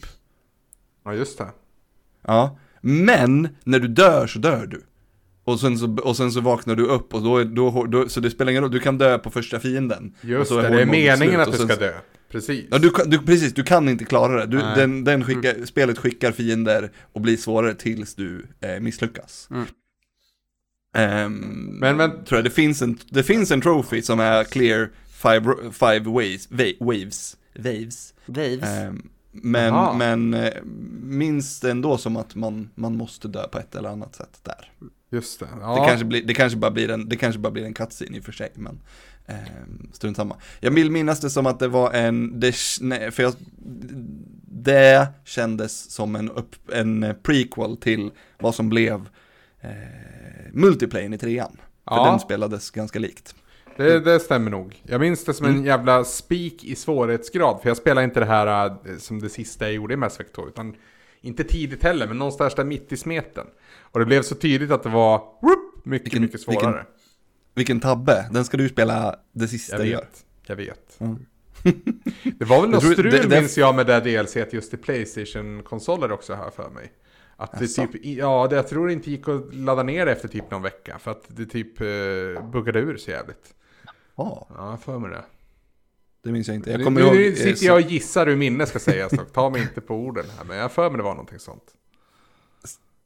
Ja, just det. Ja, men när du dör så dör du. Och sen så, och sen så vaknar du upp och då, är- då, då, så det spelar ingen roll, du kan dö på första fienden. Just det, det är meningen slut, att du ska dö. Precis. Ja, du, du, precis, du kan inte klara det. Du, den, den skickar, Spelet skickar fiender och blir svårare tills du eh, misslyckas. Mm. Ehm, Men- men- tror jag, det finns en, det finns en trophy som är clear five, five waves, wa- waves, waves. Waves. Ehm, men, men eh, minns det ändå som att man, man måste dö på ett eller annat sätt där. Just det. Ja. Det, kanske blir, det, kanske bara blir en, det kanske bara blir en cutscene i och för sig, men strunt samma. Jag vill minnas det som att det var en, det, nej, för jag, det kändes som en, upp, en prequel till vad som blev eh, multiplayen i trean. För Ja. den spelades ganska likt. Det, det stämmer nog. Jag minns det som Mm. en jävla spik i svårighetsgrad. För jag spelar inte det här äh, som det sista jag gjorde i Mass Effect 2. Utan inte tidigt heller, men någonstans där mitt i smeten. Och det blev så tydligt att det var whoop, mycket, Vilken- mycket svårare. vilken- Vilken tabbe, den ska du spela det sista Jag du gör. vet, jag vet. Mm. det var väl något strul det- det- minns jag med det DLC just i Playstation-konsoler också här för mig. Att det typ, ja, det, jag tror det inte gick att ladda ner det efter typ någon vecka. För att det typ eh, buggade ur så jävligt. Ja, Ja, för mig det. det minns jag inte. Jag kommer nu, ihåg... nu eh, sitter så- jag och gissar ur minne ska sägas dock. Ta mig inte på orden här. Men jag för mig det var någonting sånt.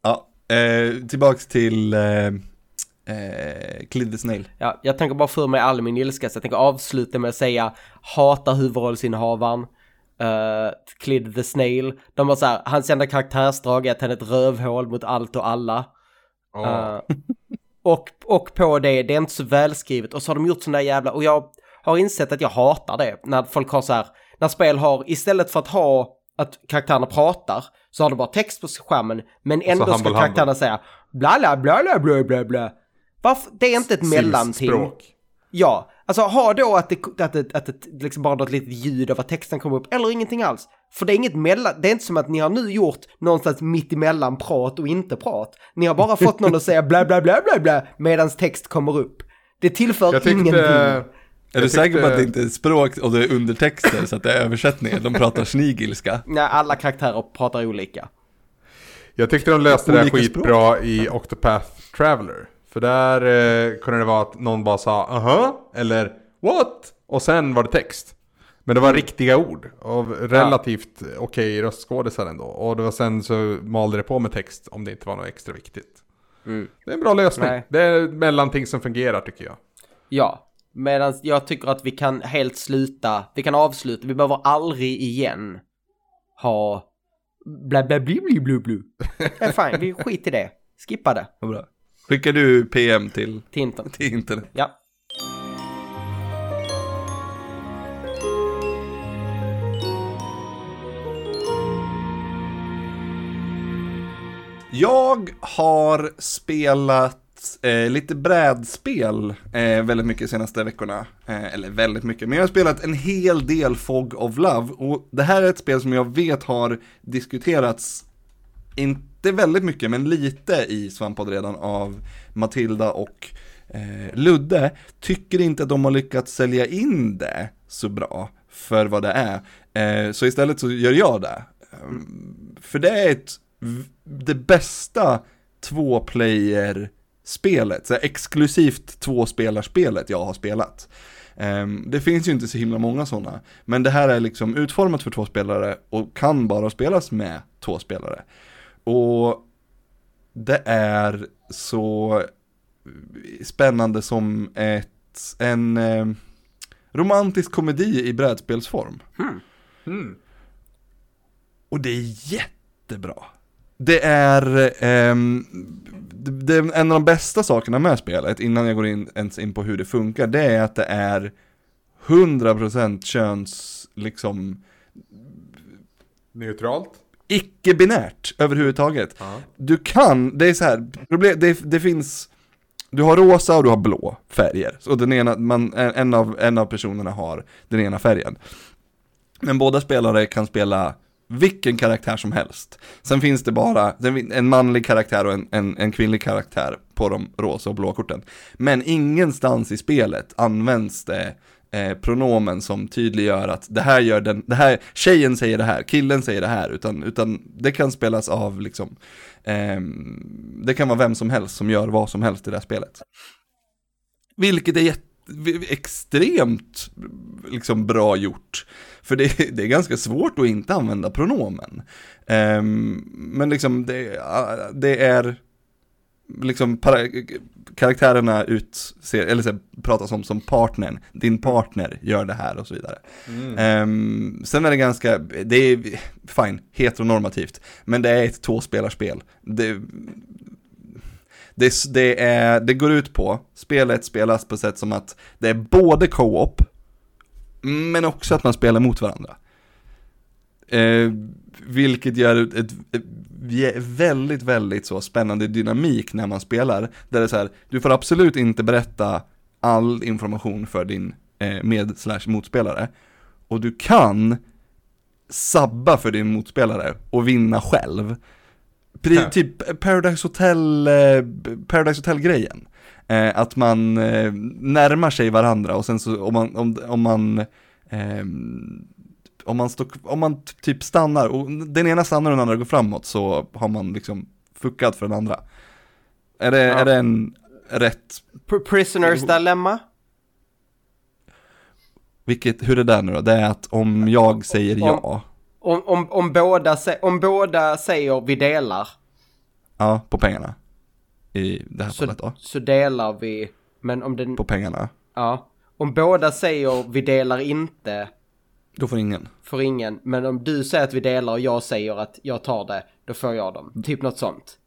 Ja, eh, tillbaks till eh, eh, Clid the Snail. Ja, jag tänker bara för mig all min ilska, så jag tänker avsluta med att säga hatar huvudrollsinnehavaren. Uh, Clid the Snail. De var så här, hans enda karaktärsdrag är att han är ett rövhål mot allt och alla. Ja. Eh, och, och på det, det är inte så välskrivet. Och så har de gjort där jävla, och jag har insett att jag hatar det. När folk har så här, när spel har, istället för att ha att karaktärerna pratar, så har de bara text på skärmen. Men ändå ska humble, humble. karaktärerna säga bla bla bla bla bla bla. Varför? Det är inte ett mellanting. Språk. Ja, alltså ha då att det, att det, att det liksom bara något litet ljud av att texten kommer upp, eller ingenting alls. För det är inget mellan, det är inte som att ni har nu gjort någonstans mitt emellan prat och inte prat. Ni har bara fått någon att säga bla bla bla bla bla medan text kommer upp. Det tillför Jag tyckte... ingenting. Är jag du säker på att det inte är språk och det är undertexter så att det är översättningar? De pratar snigilska. Nej, alla karaktärer pratar olika. Jag tyckte de löste det här skitbra i Octopath Traveler. För där eh, kunde det vara att någon bara sa aha eller what? Och sen var det text. Men det var riktiga ord av relativt okej röstskådisar ändå. Och det var sen så malde det på med text om det inte var något extra viktigt. Det är en bra lösning. Nej. Det är ett mellanting som fungerar tycker jag. Ja, medan jag tycker att vi kan helt sluta, vi kan avsluta, vi behöver aldrig igen ha bla bla bli bli blu blu. Det är fine, vi skiter i det. Skippa det Vad bra. Skickar du PM till, till internet. till internet? Ja. Jag har spelat eh, lite brädspel eh, väldigt mycket de senaste veckorna. Eh, eller väldigt mycket, men jag har spelat en hel del Fog of Love. Och det här är ett spel som jag vet har diskuterats, inte väldigt mycket, men lite i Svampad redan av Matilda och eh, Ludde. Tycker inte att de har lyckats sälja in det så bra för vad det är. Eh, så istället så gör jag det. Mm, för det är ett, det bästa två-player-spelet, så exklusivt tvåspelarspelet jag har spelat. Um, det finns ju inte så himla många sådana, men det här är liksom utformat för två spelare och kan bara spelas med två spelare. Och det är så spännande som ett, en eh, romantisk komedi i brädspelsform. Mm. Och det är jättebra. det är, det, det är en av de bästa sakerna med spelet, innan jag går in, ens in på hur det funkar, det är att det är 100% köns, liksom, Neutralt. Icke-binärt överhuvudtaget. Ja. Du kan, det är så här, det, det finns, du har rosa och du har blå färger. Så den ena, man, en, av, en av personerna har den ena färgen. Men båda spelare kan spela vilken karaktär som helst. Sen finns det bara en manlig karaktär och en, en, en kvinnlig karaktär på de rosa och blå korten. Men ingenstans i spelet används det eh, pronomen som tydliggör att det här gör den, det här, tjejen säger det här, killen säger det här, utan, utan det kan spelas av liksom, eh, det kan vara vem som helst som gör vad som helst i det här spelet. Vilket är jätte, extremt liksom bra gjort. För det, det är ganska svårt att inte använda pronomen. Um, men liksom det, det är liksom karaktärerna utser, eller så pratas om som partnern, din partner gör det här och så vidare. Ehm, sen är det ganska, det är fine, heteronormativt, men det är ett tvåspelarspel. Det, det, det, är, det går ut på, spelet spelas på sätt som att det är både co-op, men också att man spelar mot varandra. Eh, vilket gör ett, ett, ett väldigt, väldigt så spännande dynamik när man spelar. Där det är så här, du får absolut inte berätta all information för din eh, med slash motspelare. Och du kan sabba för din motspelare och vinna själv. Pri, Ja. Typ Paradise Hotel, eh, Paradise Hotel-grejen. Eh, att man eh, närmar sig varandra och sen så om man, om, om man ehm, om man, stå, om man typ stannar och den ena stannar och den andra går framåt så har man liksom fuckat för den andra. Är det, Ja. är det en rätt, Pr- Prisoners Dilemma. vilket, hur är det där nu då? Det är att om jag säger ja, Om, om, om, båda, om båda säger vi delar, ja, på pengarna. I det här så, fallet då, så delar vi. Men om den, på pengarna. ja. Om båda säger vi delar inte, Då får ingen. för ingen. Men om du säger att vi delar och jag säger att jag tar det, då får jag dem. Typ något sånt.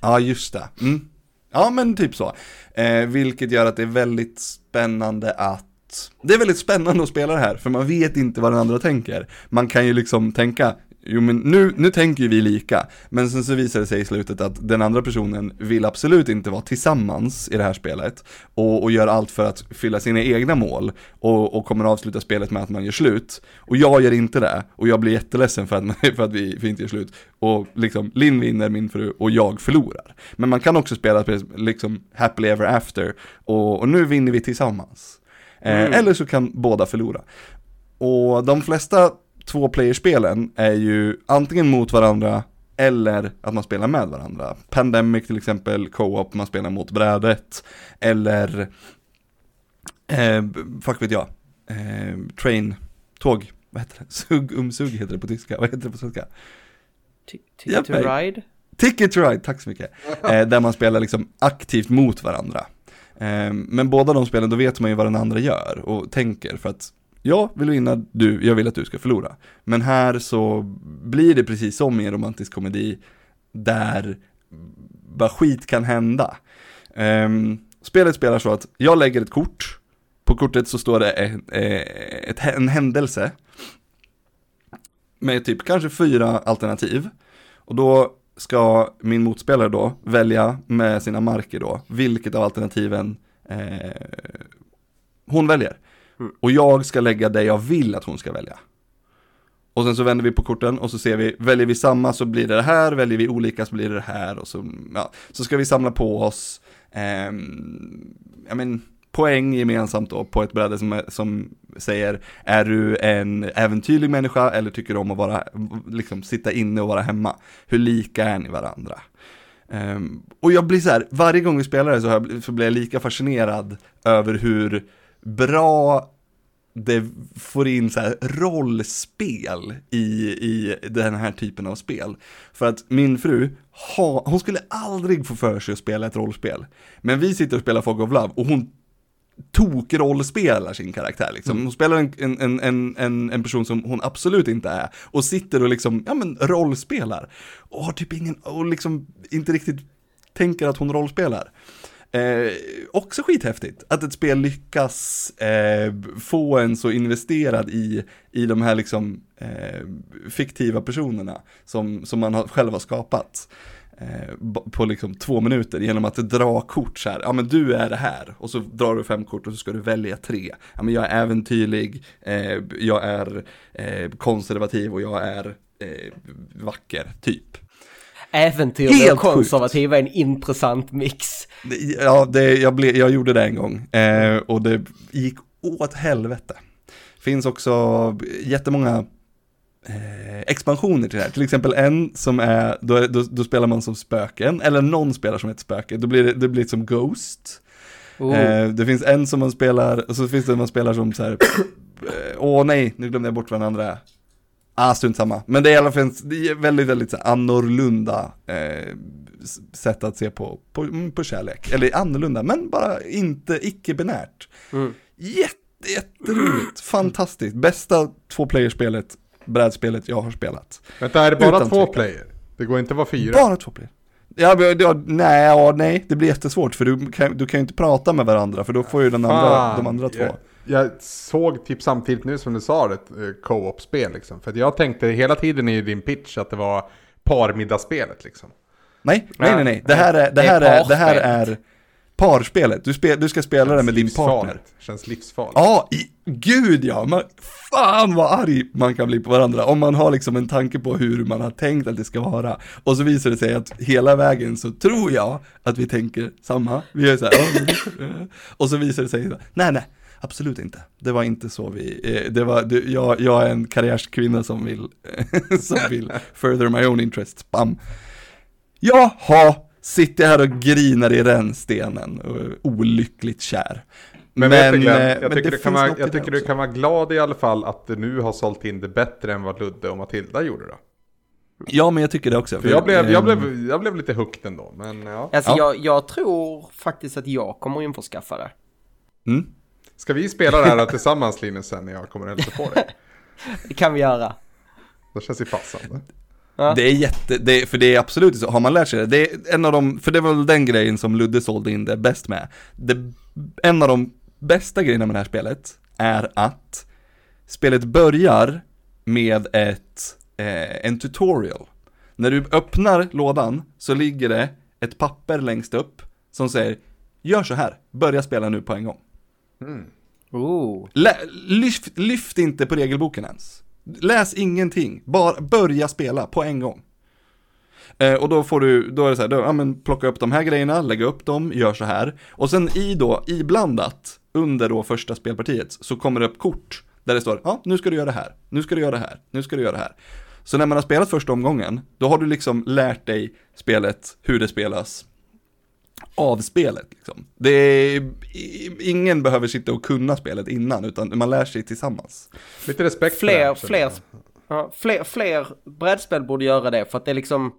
Ja, just det. Mm. Ja, men typ så. Eh, vilket gör att det är väldigt spännande att det är väldigt spännande att spela det här, för man vet inte vad den andra tänker. Man kan ju liksom tänka, jo men nu, nu tänker vi lika, men sen så visar det sig i slutet att den andra personen vill absolut inte vara tillsammans i det här spelet och, och gör allt för att fylla sina egna mål och, och kommer avsluta spelet med att man gör slut. Och jag gör inte det, och jag blir jätteledsen för att, för att vi, vi inte gör slut. Och liksom, Linn vinner, min fru, och jag förlorar. Men man kan också spela liksom happily ever after, och, och nu vinner vi tillsammans. Eh, eller så kan båda förlora. Och de flesta tvåplayerspelen är ju antingen mot varandra eller att man spelar med varandra. Pandemic till exempel, co-op, man spelar mot brädet. Eller, eh, fuck vet jag, eh, train, tåg, vad heter det? Sugg, umsugg heter det på tyska, vad heter det på svenska? Ticket to ride. Ticket to Ride, tack så mycket. Eh, där man spelar liksom aktivt mot varandra. Eh, men båda de spelen, då vet man ju vad den andra gör och tänker för att jag vill vinna, du, jag vill att du ska förlora. Men här så blir det precis som i en romantisk komedi där bara skit kan hända. Um, spelet spelar så att jag lägger ett kort, på kortet så står det en, eh, en händelse med typ kanske fyra alternativ. Och då ska min motspelare då välja med sina marker då, vilket av alternativen eh, hon väljer. Och jag ska lägga det jag vill att hon ska välja. Och sen så vänder vi på korten och så ser vi, väljer vi samma så blir det det här, väljer vi olika så blir det det här och så, ja, så ska vi samla på oss, eh, ja men, poäng gemensamt då på ett bräde som, som säger, är du en äventyrlig människa eller tycker du om att vara, liksom sitta inne och vara hemma? Hur lika är ni varandra? Eh, och jag blir så här, varje gång vi spelar det så, här, så blir jag lika fascinerad över hur bra det får in så här rollspel i, i den här typen av spel. För att min fru, ha, hon skulle aldrig få för sig att spela ett rollspel. Men vi sitter och spelar Fog of Love och hon tokrollspelar sin karaktär liksom. Hon spelar en, en, en, en, en person som hon absolut inte är. Och sitter och liksom, ja men rollspelar. Och har typ ingen, och liksom inte riktigt tänker att hon rollspelar. Eh, också skithäftigt att ett spel lyckas eh, få en så investerad i, i de här liksom eh, fiktiva personerna som, som man har, själv har skapat eh, på liksom två minuter genom att dra kort så här, ja men du är det här och så drar du fem kort och så ska du välja tre. Ja men jag är äventyrlig, eh, jag är eh, konservativ och jag är eh, vacker, typ. Äventyrlig Helt och konservativ är en intressant mix. Ja, det, jag, ble, jag gjorde det en gång eh, och det gick åt helvete. Finns också jättemånga eh, expansioner till det här. Till exempel en som är, då, är- då, då spelar man som spöken, eller någon spelar som ett spöke. Då blir det, det blir som Ghost. Oh. Eh, det finns en som man spelar, och så finns det en man spelar som så här, eh, åh nej, nu glömde jag bort vad den andra är. Ah, strunt samma. Men det är i alla fall det är väldigt, väldigt så annorlunda eh, sätt att se på, på, mm, på kärlek. Eller annorlunda, men bara inte icke-binärt. Mm. Jätte, jätteroligt, fantastiskt. Bästa två-playerspelet, brädspelet jag har spelat. Vänta, är det bara Utan två tvekan. player? Det går inte att vara fyra? Bara två player. Ja, ja, nej, ja, nej, det blir jättesvårt för du kan, du kan ju inte prata med varandra för då får ju den andra, Fan, de andra två. Jag, såg typ samtidigt nu som du sa det, ett eh, co-op-spel liksom. För att jag tänkte hela tiden i din pitch att det var parmiddagsspelet liksom. Nej, nej, nej, nej. Det här är, det Det är här är, det här parspelet. är parspelet. Du, spel, du ska spela det med din partner. Känns livsfarligt. Ja, i, gud ja. Man, fan vad arg man kan bli på varandra. Om man har liksom en tanke på hur man har tänkt att det ska vara. Och så visar det sig att hela vägen så tror jag att vi tänker samma. Vi är så här, "Ja, mm." och så visar det sig, nej nej. Absolut inte. Det var inte så vi, eh, det var, jag, jag är en karriärskvinna som vill, som vill further my own interests. Bam. Jaha, sitter här och grinar i rännstenen och är olyckligt kär. Men, vet du eh, Glenn, men jag, tycker, det du kan finns vara, jag tycker du kan vara glad i alla fall att du nu har sålt in det bättre än vad Ludde och Matilda gjorde då. Ja, men jag tycker det också. För jag blev, jag ehm, blev, jag blev lite hooked ändå, men ja. Alltså Ja. jag, jag tror faktiskt att jag kommer införskaffa det. Mm. Ska vi spela det här tillsammans Linus sen när jag kommer och hälsa på dig? Det kan vi göra. Det känns ju passande. Ja. Det är jätte, det, för det är absolut så, har man lärt sig det, det är en av de, för det var väl den grejen som Ludde sålde in det bäst med. Det, en av de bästa grejerna med det här spelet är att spelet börjar med ett, eh, en tutorial. När du öppnar lådan så ligger det ett papper längst upp som säger Gör så här, börja spela nu på en gång. Oh. Lä, lyft, lyft inte på regelboken ens. Läs ingenting, bara börja spela på en gång. Eh, och då får du, då är det så här, då, ja, men plocka upp de här grejerna, lägga upp dem, gör så här. Och sen i då, iblandat, under då första spelpartiet, så kommer det upp kort där det står, ja nu ska du göra det här, nu ska du göra det här, nu ska du göra det här. Så när man har spelat första omgången, då har du liksom lärt dig spelet, hur det spelas, av spelet. Liksom. Det är, ingen behöver sitta och kunna spelet innan, utan man lär sig tillsammans. Lite respekt för det Fler, här, fler, ja, fler, fler brädspel borde göra det för att det är liksom...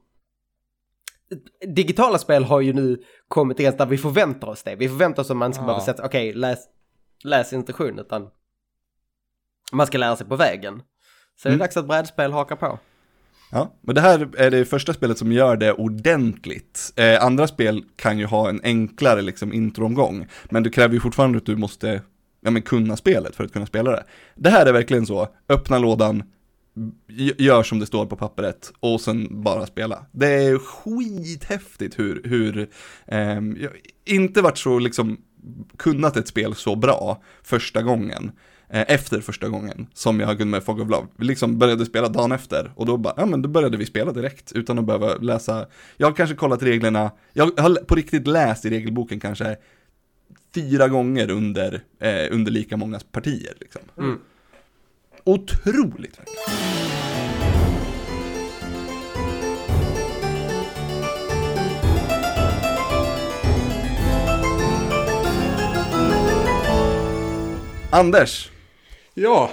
Digitala spel har ju nu kommit till där vi förväntar oss det. Vi förväntar oss att man ska Ja. behöva sätta, okej, läs, läs instruktion, utan man ska lära sig på vägen. Så Mm. det är dags att brädspel hakar på. Ja, men det här är det första spelet som gör det ordentligt. Eh, andra spel kan ju ha en enklare liksom introomgång, men det kräver ju fortfarande att du måste ja, men kunna spelet för att kunna spela det. Det här är verkligen så, öppna lådan, gör som det står på pappret och sen bara spela. Det är skithäftigt hur, hur eh, jag inte varit så liksom kunnat ett spel så bra första gången efter första gången som jag kunnat med Fog of Love. Vi liksom började spela dagen efter och då bara, ja men då började vi spela direkt utan att behöva läsa. Jag har kanske kollat reglerna, jag har på riktigt läst i regelboken kanske fyra gånger under, eh, under lika många partier liksom. Mm. Otroligt verkligen. Anders, Ja,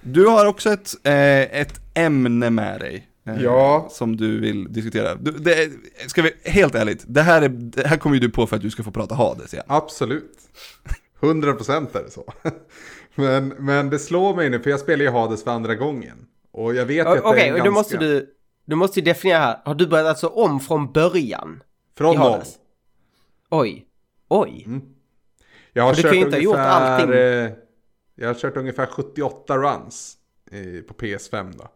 du har också ett, eh, ett ämne med dig. eh, Ja. Som du vill diskutera. Du, det, ska vi, helt ärligt, det här, är, det här kommer ju du på för att du ska få prata Hades igen. absolut. 100% är det så. Men, men det slår mig nu, för jag spelar ju Hades för andra gången. Och jag vet ju att Okej, det är en och då ganska... måste du, du måste ju definiera här. Har du börjat alltså om från början? Från i noll. Oj. Oj. Jag har Men du kört kan ju inte ha gjort ungefär, allting. Jag har kört ungefär 78 runs i, på PS5 då.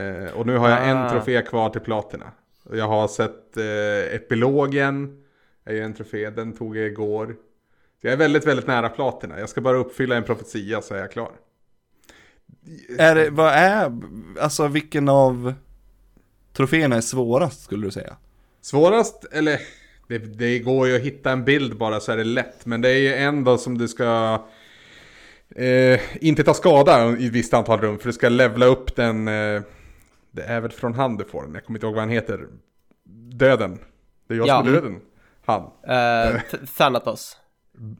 Eh, och nu har jag Ah. en trofé kvar till platina. Jag har sett eh, epilogen. är ju en trofé, den tog jag igår. Så jag är väldigt, väldigt nära platina. Jag ska bara uppfylla en profetia så är jag klar. Är det, vad är, alltså vilken av troféerna är svårast skulle du säga? Svårast, eller det, det går ju att hitta en bild bara så är det lätt. Men det är ju en då som du ska eh, inte ta skada i ett visst antal rum. För du ska levla upp den. Eh, det är väl från han du får den. Jag kommer inte ihåg vad han heter. Döden. Det är jag som Ja. är döden. Han. Uh, Thanatos.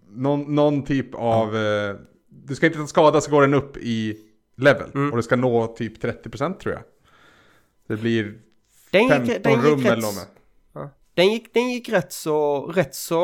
Någon, någon typ av... Eh, du ska inte ta skada så går den upp i level. Mm. Och du ska nå typ 30% tror jag. Det blir Den 15 gick, den rum gick eller rätt, något med. ja. Den gick, den gick rätt så, rätt så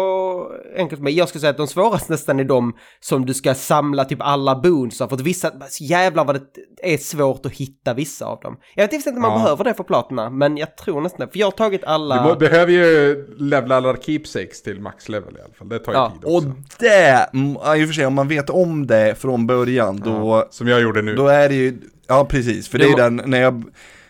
enkelt med. Jag skulle säga att de svåraste nästan är de som du ska samla typ alla boons av. För att vissa, jävlar vad det är svårt att hitta vissa av dem. Jag vet inte om man Ja. behöver det för platina, men jag tror nästan det. För jag har tagit alla... Du må, behöver ju levla alla keepsakes till max level i alla fall. Det tar ju Ja, tid Och också. det, mm, ja, i och för sig om man vet om det från början då, Som jag gjorde nu. då är det ju, ja precis, för det är den, när jag,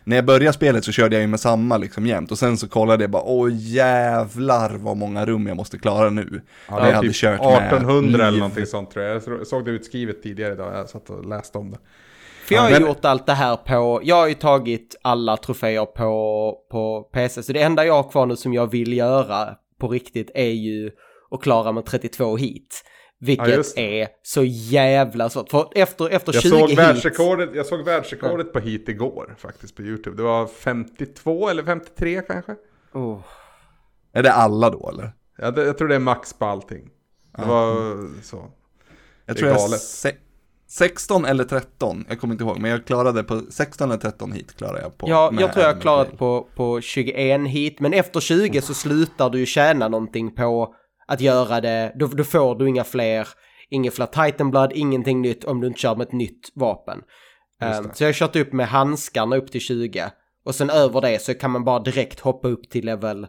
när jag började spelet så körde jag ju med samma liksom jämt och sen så kollade jag bara, åh jävlar vad många rum jag måste klara nu. ja, jag det är hade typ kört med 1800 eller liv. någonting sånt tror jag. Jag såg det utskrivet tidigare idag. Jag satt och läste om det. För jag har Ja, men- gjort allt det här på, jag har ju tagit alla troféer på, på PC, så det enda jag har kvar nu som jag vill göra på riktigt är ju att klara med 32 hit. Ja, Vilket det. är så jävla svårt. För efter, efter Jag 20 såg, hit... världsrekordet, jag såg världsrekordet på hit igår faktiskt på YouTube. Det var 52 eller 53 kanske. Oh. Är det alla då eller? Ja, det, jag tror det är max på allting. Det var så. Jag Det tror är jag se, 16 eller 13, jag kommer inte ihåg, men jag klarade på 16 eller 13 hit klarade jag på. Ja, jag tror jag har med klarat fail. på, på 21 hit, men efter 20 så slutar du ju tjäna någonting på att göra det. Då, då får du inga fler, inga fler Titan Blood, ingenting nytt om du inte kör med ett nytt vapen. Um, så jag har kört upp med handskarna upp till 20. Och sen över det så kan man bara direkt hoppa upp till level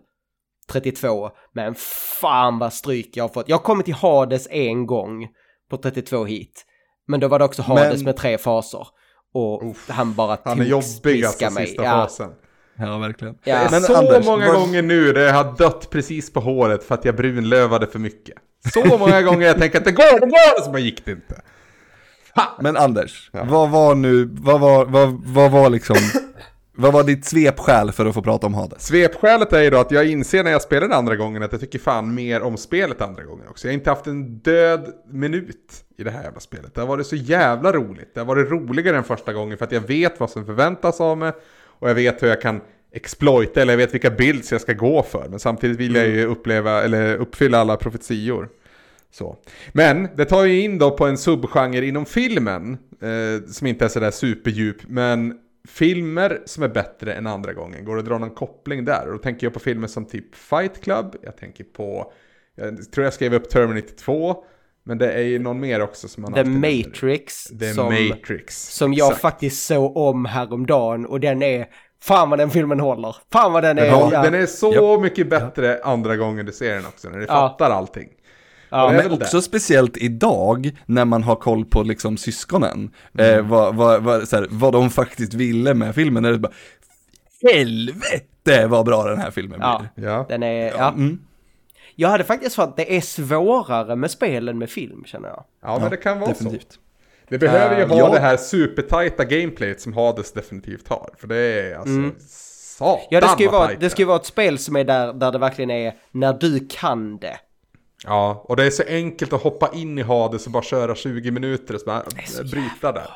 32. Men fan vad stryk jag har fått. Jag har kommit till Hades en gång på 32 hit. Men då var det också Hades Men- med tre faser. Och han bara Han är jobbig alltså sista Ja. fasen. Ja, verkligen. Ja. Men så Anders, många vad- gånger nu där jag har dött precis på håret för att jag brunlövade för mycket. Så många gånger jag tänker att det går, det går, så bara gick det inte. Men Anders, vad var nu, vad var, vad, vad var liksom, vad var ditt svepskäl för att få prata om Hades? Svepskälet är ju då att jag inser när jag spelar den andra gången att jag tycker fan mer om spelet andra gången också. Jag har inte haft en död minut i det här jävla spelet. Det har varit så jävla roligt. Det har varit roligare än första gången för att jag vet vad som förväntas av mig. Och jag vet hur jag kan exploita, eller jag vet vilka builds jag ska gå för. Men samtidigt vill jag ju uppleva, eller uppfylla alla profetior. Så. Men det tar ju in då på en subgenre inom filmen, eh, som inte är sådär superdjup, men filmer som är bättre än andra gången. Går det att dra någon koppling där? Och då tänker jag på filmer som typ Fight Club, jag tänker på, jag tror jag skrev upp Terminator 2, men det är ju någon mer också som man The. Matrix. The som, Matrix. Som jag Exakt. faktiskt såg om häromdagen och den är... Fan vad den filmen håller. Fan vad den är... Ja, ja. Den är så mycket bättre andra gången du ser den också, när du Ja. fattar allting. Ja, det Men också speciellt idag, när man har koll på liksom syskonen, Mm. eh, vad, vad, vad, så här, vad de faktiskt ville med filmen, är det bara, helvete vad bra den här filmen ja. blir. Ja. Den är... Ja. Mm. Jag hade faktiskt för att det är svårare med spelen med film känner jag. Ja, men det kan vara så. Definitivt. Det behöver ju Eh, ha ja. det här supertajta gameplayet som Hades definitivt har. För det är alltså satan Mm. Ja, det ska ju vara, det ska ju vara ett spel som är där, där det verkligen är när du kan det. Ja, och det är så enkelt att hoppa in i Hades och bara köra 20 minuter och så bara bryta där.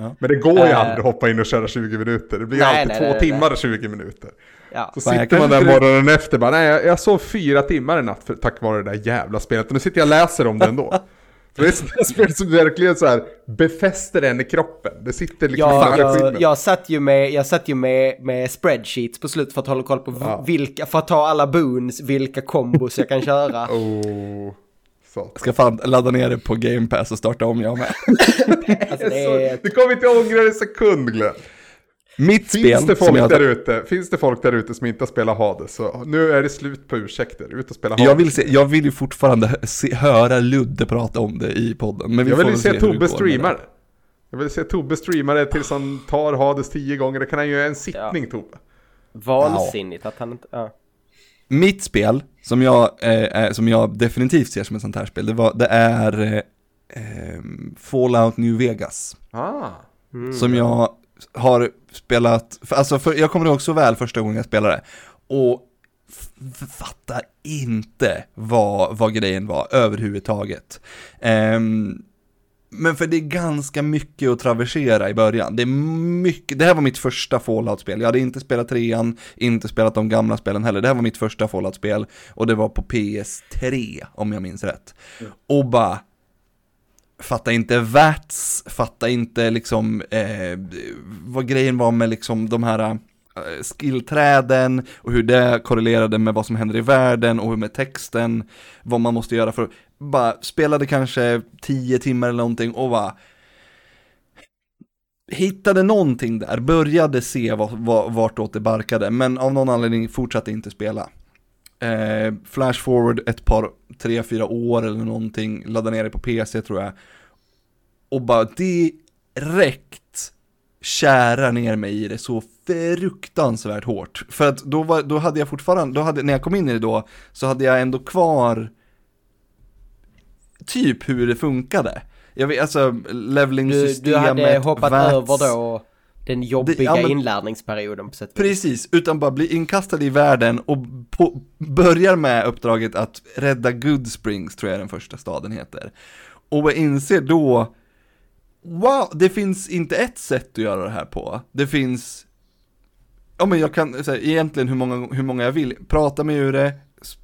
Ja. Men det går ju Eh. aldrig att hoppa in och köra 20 minuter. Det blir Nej, alltid nej, två nej, timmar och 20 minuter. Ja. Så sitter man där morgonen efter bara, nej jag, jag sov fyra timmar i natt för, tack vare det där jävla spelet. Och nu sitter jag och läser om det ändå. För det är ett spel som verkligen så här befäster en i kroppen. Det sitter liksom Jag, i jag, jag satt ju, med, jag satt ju med, med spreadsheets på slutet för att hålla koll på Ja. vilka, för att ta alla boons, vilka kombos jag kan köra. Oh, Jag ska fan ladda ner det på Game Pass och starta om jag med. Alltså, det. Du kommer inte ångra en sekund Glenn. Mitt Finns spel det, som folk jag... där ute, finns det folk där ute som inte har spelat Hades så nu är det slut på ursäkter. Ut och spela Hades. Jag vill, se, jag vill ju fortfarande se, höra Ludde prata om det i podden. Men vi Jag vill ju se går Tobbe streama det. Jag vill se Tobbe streama det tills han tar Hades tio gånger. Det kan han göra en sittning Tobbe. Vansinnigt att han inte... Ja. Mitt spel, som jag, eh, eh, som jag definitivt ser som ett sånt här spel, det, var, det är eh, eh, Fallout New Vegas. Ah. Som jag har spelat, för, alltså för, jag kommer ihåg så väl första gången jag spelade. Och fattar inte vad, vad grejen var överhuvudtaget. Ehm, men för det är ganska mycket att traversera i början. Det är mycket, det här var mitt första Fallout-spel. Jag hade inte spelat trean, inte spelat de gamla spelen heller. Det här var mitt första Fallout-spel och det var på PS3 om jag minns rätt. Och bara, fatta inte VATS, fatta inte liksom eh, vad grejen var med liksom de här eh, skillträden och hur det korrelerade med vad som händer i världen och hur med texten, vad man måste göra för att bara spelade kanske tio timmar eller någonting och bara hittade någonting där, började se vad, vad, vartåt det barkade, men av någon anledning fortsatte inte spela. Eh, flash forward ett par, tre, fyra år eller någonting, ladda ner det på PC tror jag. Och bara direkt kära ner mig i det så fruktansvärt hårt. För att då, var, då hade jag fortfarande, då hade, när jag kom in i det då, så hade jag ändå kvar typ hur det funkade. Jag vet, alltså Du, leveling-systemet, du hade hoppat VATS. över då den jobbiga ja, men- inlärningsperioden på sätt. Precis, utan bara bli inkastad i världen och på, börjar med uppdraget att rädda Good Springs, tror jag den första staden heter. Och inser då, wow, det finns inte ett sätt att göra det här på. Det finns, ja men jag kan säga egentligen hur många, hur många jag vill, prata med ur det,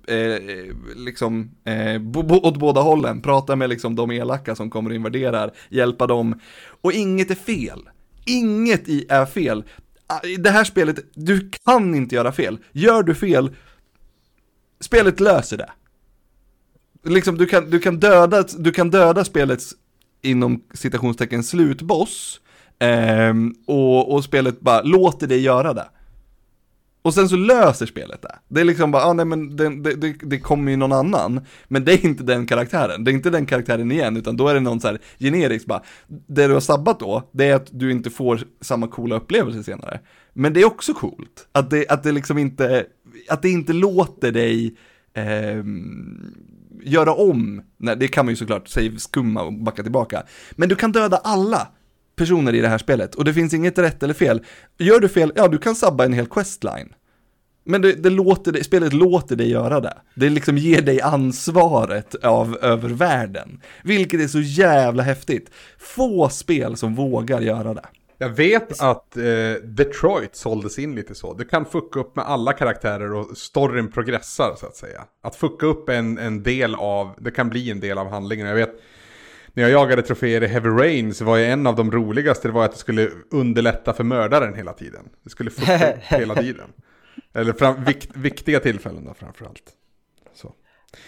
Eh, eh, liksom, eh, bo, bo, åt båda hållen, prata med liksom de elaka som kommer och invaderar, hjälpa dem. Och inget är fel. Inget i är fel. Ah, I det här spelet, du kan inte göra fel. Gör du fel, spelet löser det. Liksom, du kan, du kan döda, du kan döda spelets, inom citationstecken, slutboss. Eh, och, och spelet bara låter dig göra det. Och sen så löser spelet det. Det är liksom bara, ah, nej men det, det, det, det kommer ju någon annan. Men det är inte den karaktären. Det är inte den karaktären igen, utan då är det någon så här generisk bara. Det du har sabbat då, det är att du inte får samma coola upplevelse senare. Men det är också coolt. Att det, att det liksom inte, att det inte låter dig eh, göra om. Nej, det kan man ju såklart save skumma och backa tillbaka. Men du kan döda alla personer i det här spelet och det finns inget rätt eller fel. Gör du fel, ja du kan sabba en hel questline. Men det, det låter, dig- spelet låter dig göra det. Det liksom ger dig ansvaret av, över världen. Vilket är så jävla häftigt. Få spel som vågar göra det. Jag vet att eh, Detroit såldes in lite så. Du kan fucka upp med alla karaktärer och storyn progressar så att säga. Att fucka upp en, en del av, det kan bli en del av handlingen. Jag vet, när jag jagade troféer i Heavy Rain så var ju en av de roligaste, det var att det skulle underlätta för mördaren hela tiden. Det skulle fucka upp hela tiden. Eller fram, vikt, viktiga tillfällen då framförallt. Så.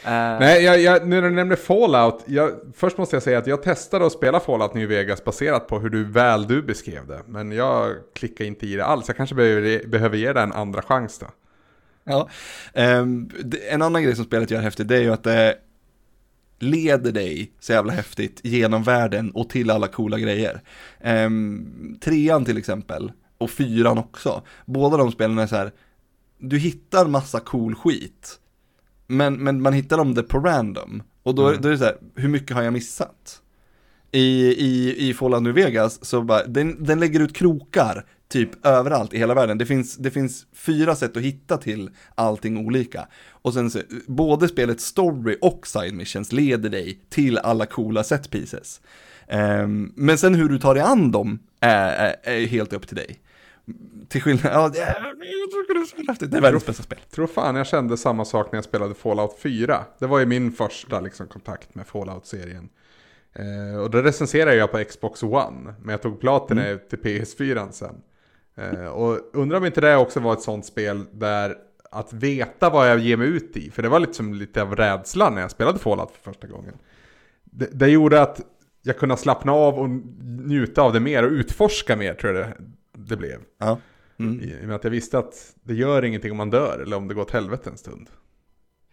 Eh, Nej, jag, jag, nu när du nämner Fallout, jag, först måste jag säga att jag testade att spela Fallout New Vegas baserat på hur du väl du beskrev det. Men jag klickar inte i det alls, jag kanske behöver, behöver ge det en andra chans då. Ja. Det- en annan grej som spelet gör häftigt, det är ju att det leder dig så jävla häftigt genom världen och till alla coola grejer. Um, trean till exempel, och fyran också. Båda de spelen är så här, du hittar massa cool skit. Men, men man hittar dem det på random. Och då, då är det så här, hur mycket har jag missat? I, i, i Fallout New Vegas så bara, den, den lägger ut krokar typ överallt i hela världen. Det finns, det finns fyra sätt att hitta till allting olika. Och sen så, både spelets story och side missions leder dig till alla coola set pieces. Ehm, men sen hur du tar dig an dem är, är, är helt upp till dig. Till skillnad, ja, det är, det är. Det världens bästa spel. Tror fan jag kände samma sak när jag spelade Fallout 4. Det var ju min första liksom, kontakt med Fallout-serien. Eh, och då recenserade jag på Xbox One. Men jag tog platina Mm. till PS4 sen. Eh, och undrar om inte det också var ett sånt spel där att veta vad jag ger mig ut i. För det var liksom lite av rädslan när jag spelade Fallout för första gången. Det, det gjorde att jag kunde slappna av och njuta av det mer och utforska mer tror jag det, det blev. Ja. Mm. I och med att jag visste att det gör ingenting om man dör eller om det går åt helvete en stund.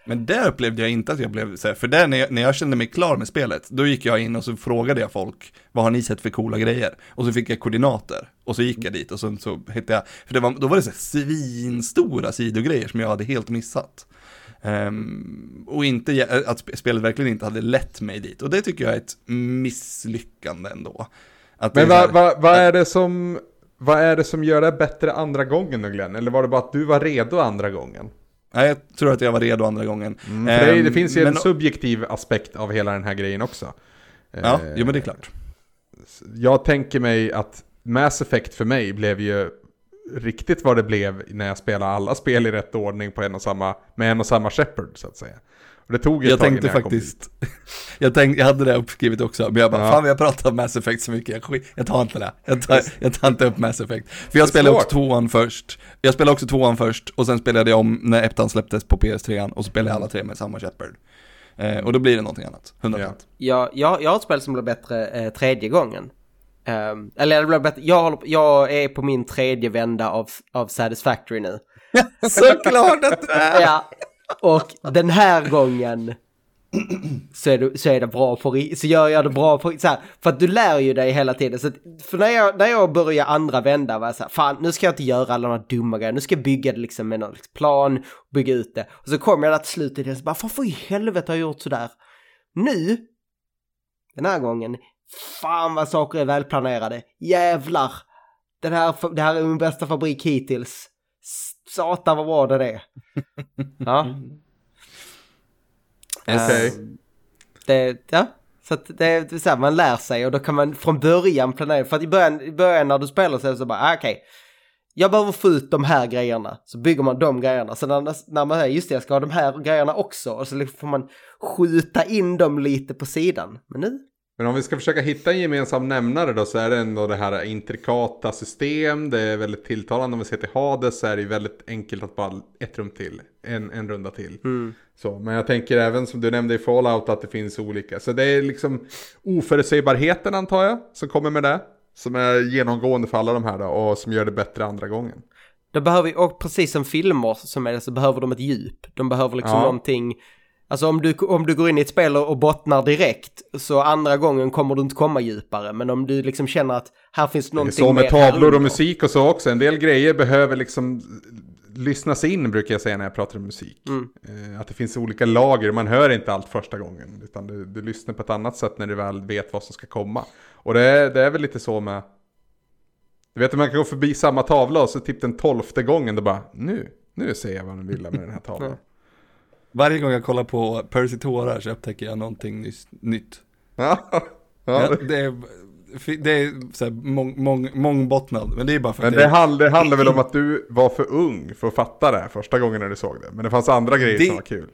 Men där upplevde jag inte att jag blev så här, för där när jag, när jag kände mig klar med spelet, då gick jag in och så frågade jag folk, vad har ni sett för coola grejer? Och så fick jag koordinater, och så gick jag dit och så, så hittade jag, för var, då var det så här svinstora sidogrejer som jag hade helt missat. Ehm, och inte, att sp- spelet verkligen inte hade lett mig dit, och det tycker jag är ett misslyckande ändå. Att Men vad vad- vad är det som... Vad är det som gör det bättre andra gången då Glenn? Eller var det bara att du var redo andra gången? Nej, jag tror att jag var redo andra gången. För det, det Ehm, finns ju en men- subjektiv aspekt av hela den här grejen också. Ja, Eh, jo men det är klart. Jag tänker mig att Mass Effect för mig blev ju riktigt vad det blev när jag spelade alla spel i rätt ordning på en och samma, med en och samma Shepard så att säga. Och det tog ett Jag tag tänkte innan jag kom faktiskt, jag, tänkte, jag hade det uppskrivet också, men jag bara, Ja. fan vi har pratat om Mass Effect så mycket, jag, jag tar inte det. Jag tar, jag tar inte upp Mass Effect. För jag spelade också tvåan först, jag spelade också tvåan först, och sen spelade jag om när ettan släpptes på PS3, och så spelade jag alla tre med samma Shepard. Eh, och då blir det någonting annat, 100%. Jag, jag, jag har ett spel som blev bättre eh, tredje gången. Ehm, eller det blev bättre, jag, jag är på min tredje vända av, av Satisfactory nu. Såklart att du är! Ja, och den här gången så är det, så är det bra på så gör jag det bra på så här, för att du lär ju dig hela tiden. Så att, för när jag, när jag börjar andra vända var jag så här, fan nu ska jag inte göra alla de här dumma grejerna, nu ska jag bygga det liksom med någon liksom plan, bygga ut det. Och så kommer jag där till slutet och så bara, varför i helvete har jag gjort sådär? Nu, den här gången, fan vad saker är välplanerade, jävlar! Den här, det här är min bästa fabrik hittills. Satan vad bra det är. Ja. Okej. Eh, Det, ja, så det, är så här, man lär sig och då kan man från början planera. För att i början, i början när du spelar så är det så bara, ah, okej. jag behöver få ut de här grejerna. Så bygger man de grejerna. Så när, när man säger, just det, jag ska ha de här grejerna också. Och så liksom får man skjuta in dem lite på sidan. Men nu, Men om vi ska försöka hitta en gemensam nämnare då så är det ändå det här intrikata system. Det är väldigt tilltalande om vi ser till Hades så är det väldigt enkelt att bara ett rum till. En, en runda till. Så, men jag tänker även som du nämnde i Fallout att det finns olika. Så det är liksom oförutsägbarheten antar jag som kommer med det. Som är genomgående för alla de här då och som gör det bättre andra gången. då behöver vi, och precis som filmer som är det så behöver de ett djup. De behöver liksom Ja. någonting. Alltså om du, om du går in i ett spel och bottnar direkt så andra gången kommer du inte komma djupare. Men om du liksom känner att här finns någonting så med mer tavlor och musik och så också. En del grejer behöver liksom lyssnas in brukar jag säga när jag pratar om musik. Eh, Att det finns olika lager, man hör inte allt första gången. Utan du, du lyssnar på ett annat sätt när du väl vet vad som ska komma. Och det är, det är väl lite så med... Du vet att man kan gå förbi samma tavla och så typ den tolfte gången då bara nu, nu ser jag vad de vill med den här tavlan. Varje gång jag kollar på Percy tårar så upptäcker jag någonting nys- nytt. Ja, Ja, ja. det är, det är så här mång, mång, mångbottnad, men det är bara för Men att det, hand, det handlar väl om att du var för ung för att fatta det här första gången när du såg det. Men det fanns andra grejer Det- som var kul.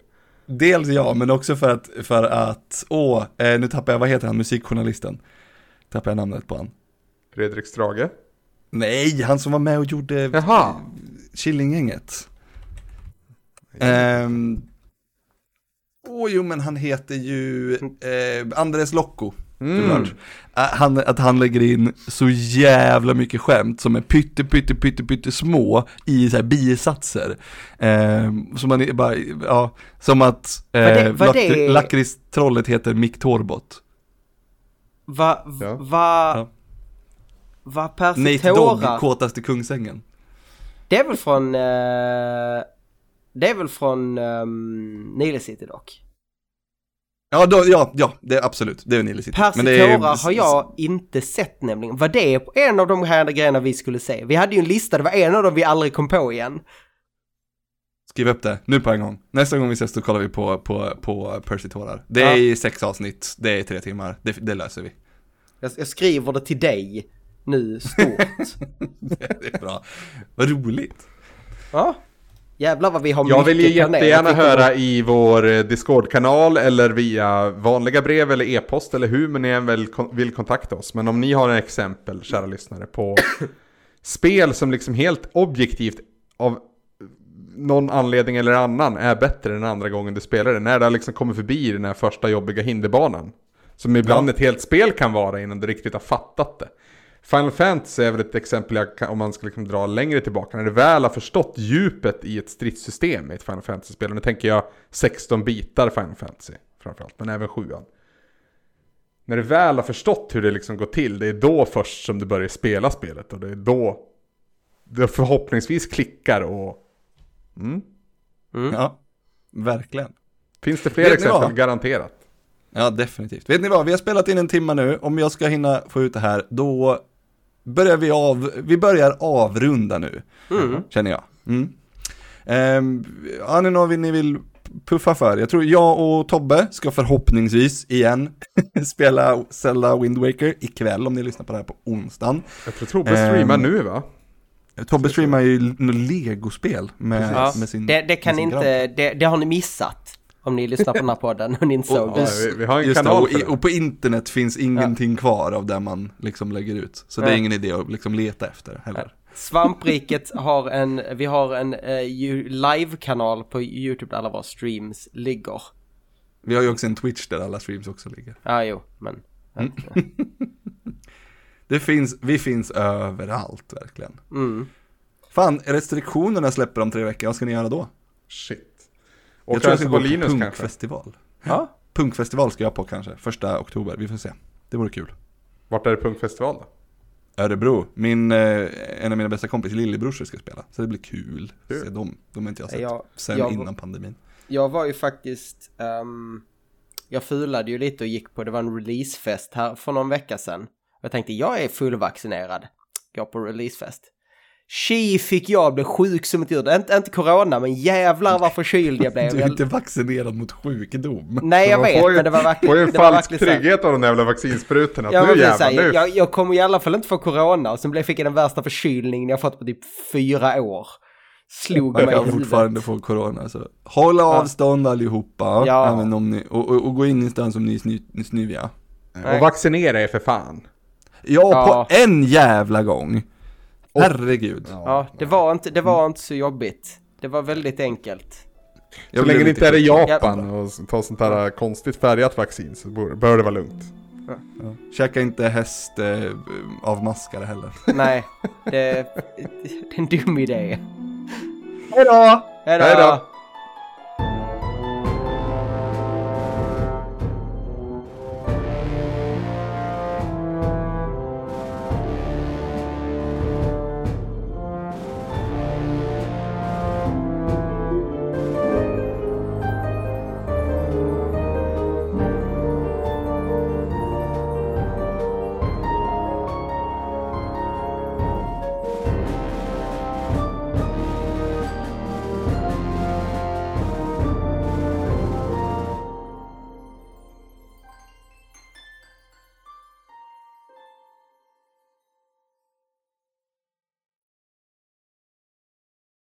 Dels ja, men också för att, för att åh, eh, nu tappar jag, vad heter han, musikjournalisten? Tappar jag namnet på han? Fredrik Strage. Nej, han som var med och gjorde Jaha. Killinggänget. Ehm, Åh jo men han heter ju eh, Andres Locco. såklart. Eh, Han, att han lägger in så jävla mycket skämt som är pytte pytte pytte pytte små i så här bisatser. Ehm, som man är bara, ja, som att eh, lakritstrollet heter Mick Torbot. Va, Ja. va, Ja. va Percy Nate Dogg, kåtaste kungsängen. Det är väl från, eh, det är väl från um, Nile City dock. Ja, då, ja, ja, det är absolut, det är Nile City. Det är- Tora har jag inte sett nämligen. Var det en av de här grejerna vi skulle se? Vi hade ju en lista, det var en av dem vi aldrig kom på igen. Skriv upp det, nu på en gång. Nästa gång vi ses då kollar vi på, på, på Percy Tårar. Det är Ja. sex avsnitt, det är tre timmar, det, det löser vi. Jag, jag skriver det till dig nu stort. Det är bra. Vad roligt. ja. Jävlar vad vi har Jag vill ju jättegärna höra i vår eh, Discord-kanal eller via vanliga brev eller e-post eller hur men ni än väl vill kontakta oss. Men om ni har en exempel, kära lyssnare, på spel som liksom helt objektivt av någon anledning eller annan är bättre än andra gången du spelar det. När det har liksom kommit förbi den här första jobbiga hinderbanan. Som ibland ett helt spel kan vara innan du riktigt har fattat det. Final Fantasy är väl ett exempel jag kan, om man ska liksom dra längre tillbaka. När du väl har förstått djupet i ett stridssystem i ett Final Fantasy-spel. Och nu tänker jag 16 bitar Final Fantasy framförallt, men även 7 När du väl har förstått hur det liksom går till, det är då först som du börjar spela spelet. Och det är då det förhoppningsvis klickar och... Mm. Ja, verkligen. Finns det fler Vet exempel? Garanterat. Ja, definitivt. Vet ni vad, vi har spelat in en timma nu. Om jag ska hinna få ut det här, då börjar vi av, vi börjar avrunda nu. Känner jag. Mm. Um, har ni något ni vill puffa för? Jag tror jag och Tobbe ska förhoppningsvis igen spela Zelda Wind Waker ikväll om ni lyssnar på det här på onsdagen. Jag tror Tobbe streamar Ehm, nu va? Tobbe streamar ju något legospel med, Ja, med sin det, det kan sin inte, det, det har ni missat. Om ni lyssnar på den här podden och ni inte såg Och- det. Ja, vi, har en Just det, kanal och, och på internet finns ingenting kvar av det man liksom lägger ut. Så det är ingen idé att liksom leta efter heller. Svampriket har en, vi har en ju- live-kanal på YouTube där alla våra streams ligger. Vi har ju också en Twitch där alla streams också ligger. Ja, jo, men. Det finns, vi finns överallt verkligen. Mm. Fan, restriktionerna släpper om tre veckor, vad ska ni göra då? Shit. Jag Och tror jag ska kanske gå på Linus punkfestival. Ja. Punkfestival ska jag på kanske, första oktober, vi får se. Det vore kul. Vart är det punkfestival då? Örebro, min, eh, en av mina bästa kompisar, lillebrorsor ska spela. Så det blir kul. Kul. Se dem, de har inte jag sett Jag- sen jag- innan pandemin. Jag var ju faktiskt, ehm, jag fulade ju lite och gick på, det var en releasefest här för någon vecka sedan. Jag tänkte, jag är fullvaccinerad. Går på releasefest. Tji fick jag bli sjuk som ett djur. Inte, inte corona, men jävlar vad förkyld jag blev. Du är Jag- inte vaccinerad mot sjukdom. Nej, jag vet, ju, men det var verkligen... får ju en det var falsk här- trygghet av de jävla vaccinsprutorna. Att Ja, nu jävlar, jävlar, nu. jag, jag kommer i alla fall inte få corona och sen blev, fick jag den värsta förkylningen jag fått på typ fyra år. Slog Man mig i kan fortfarande få corona så håll avstånd allihopa. Ja. Även om ni, och, och, och gå in ingenstans om ni är sny, snyviga. Och vaccinera er för fan. Ja, Ja. på en jävla gång. Herregud. Ja, det var, inte, det var inte så jobbigt. Det var väldigt enkelt. Jag Så länge det lite inte är i. Japan och tar sånt här konstigt färgat vaccin så bör det vara lugnt. Ja. Käka inte häst eh, av maskare heller. Nej, det, det är en dum idé. Hej då! Hej då!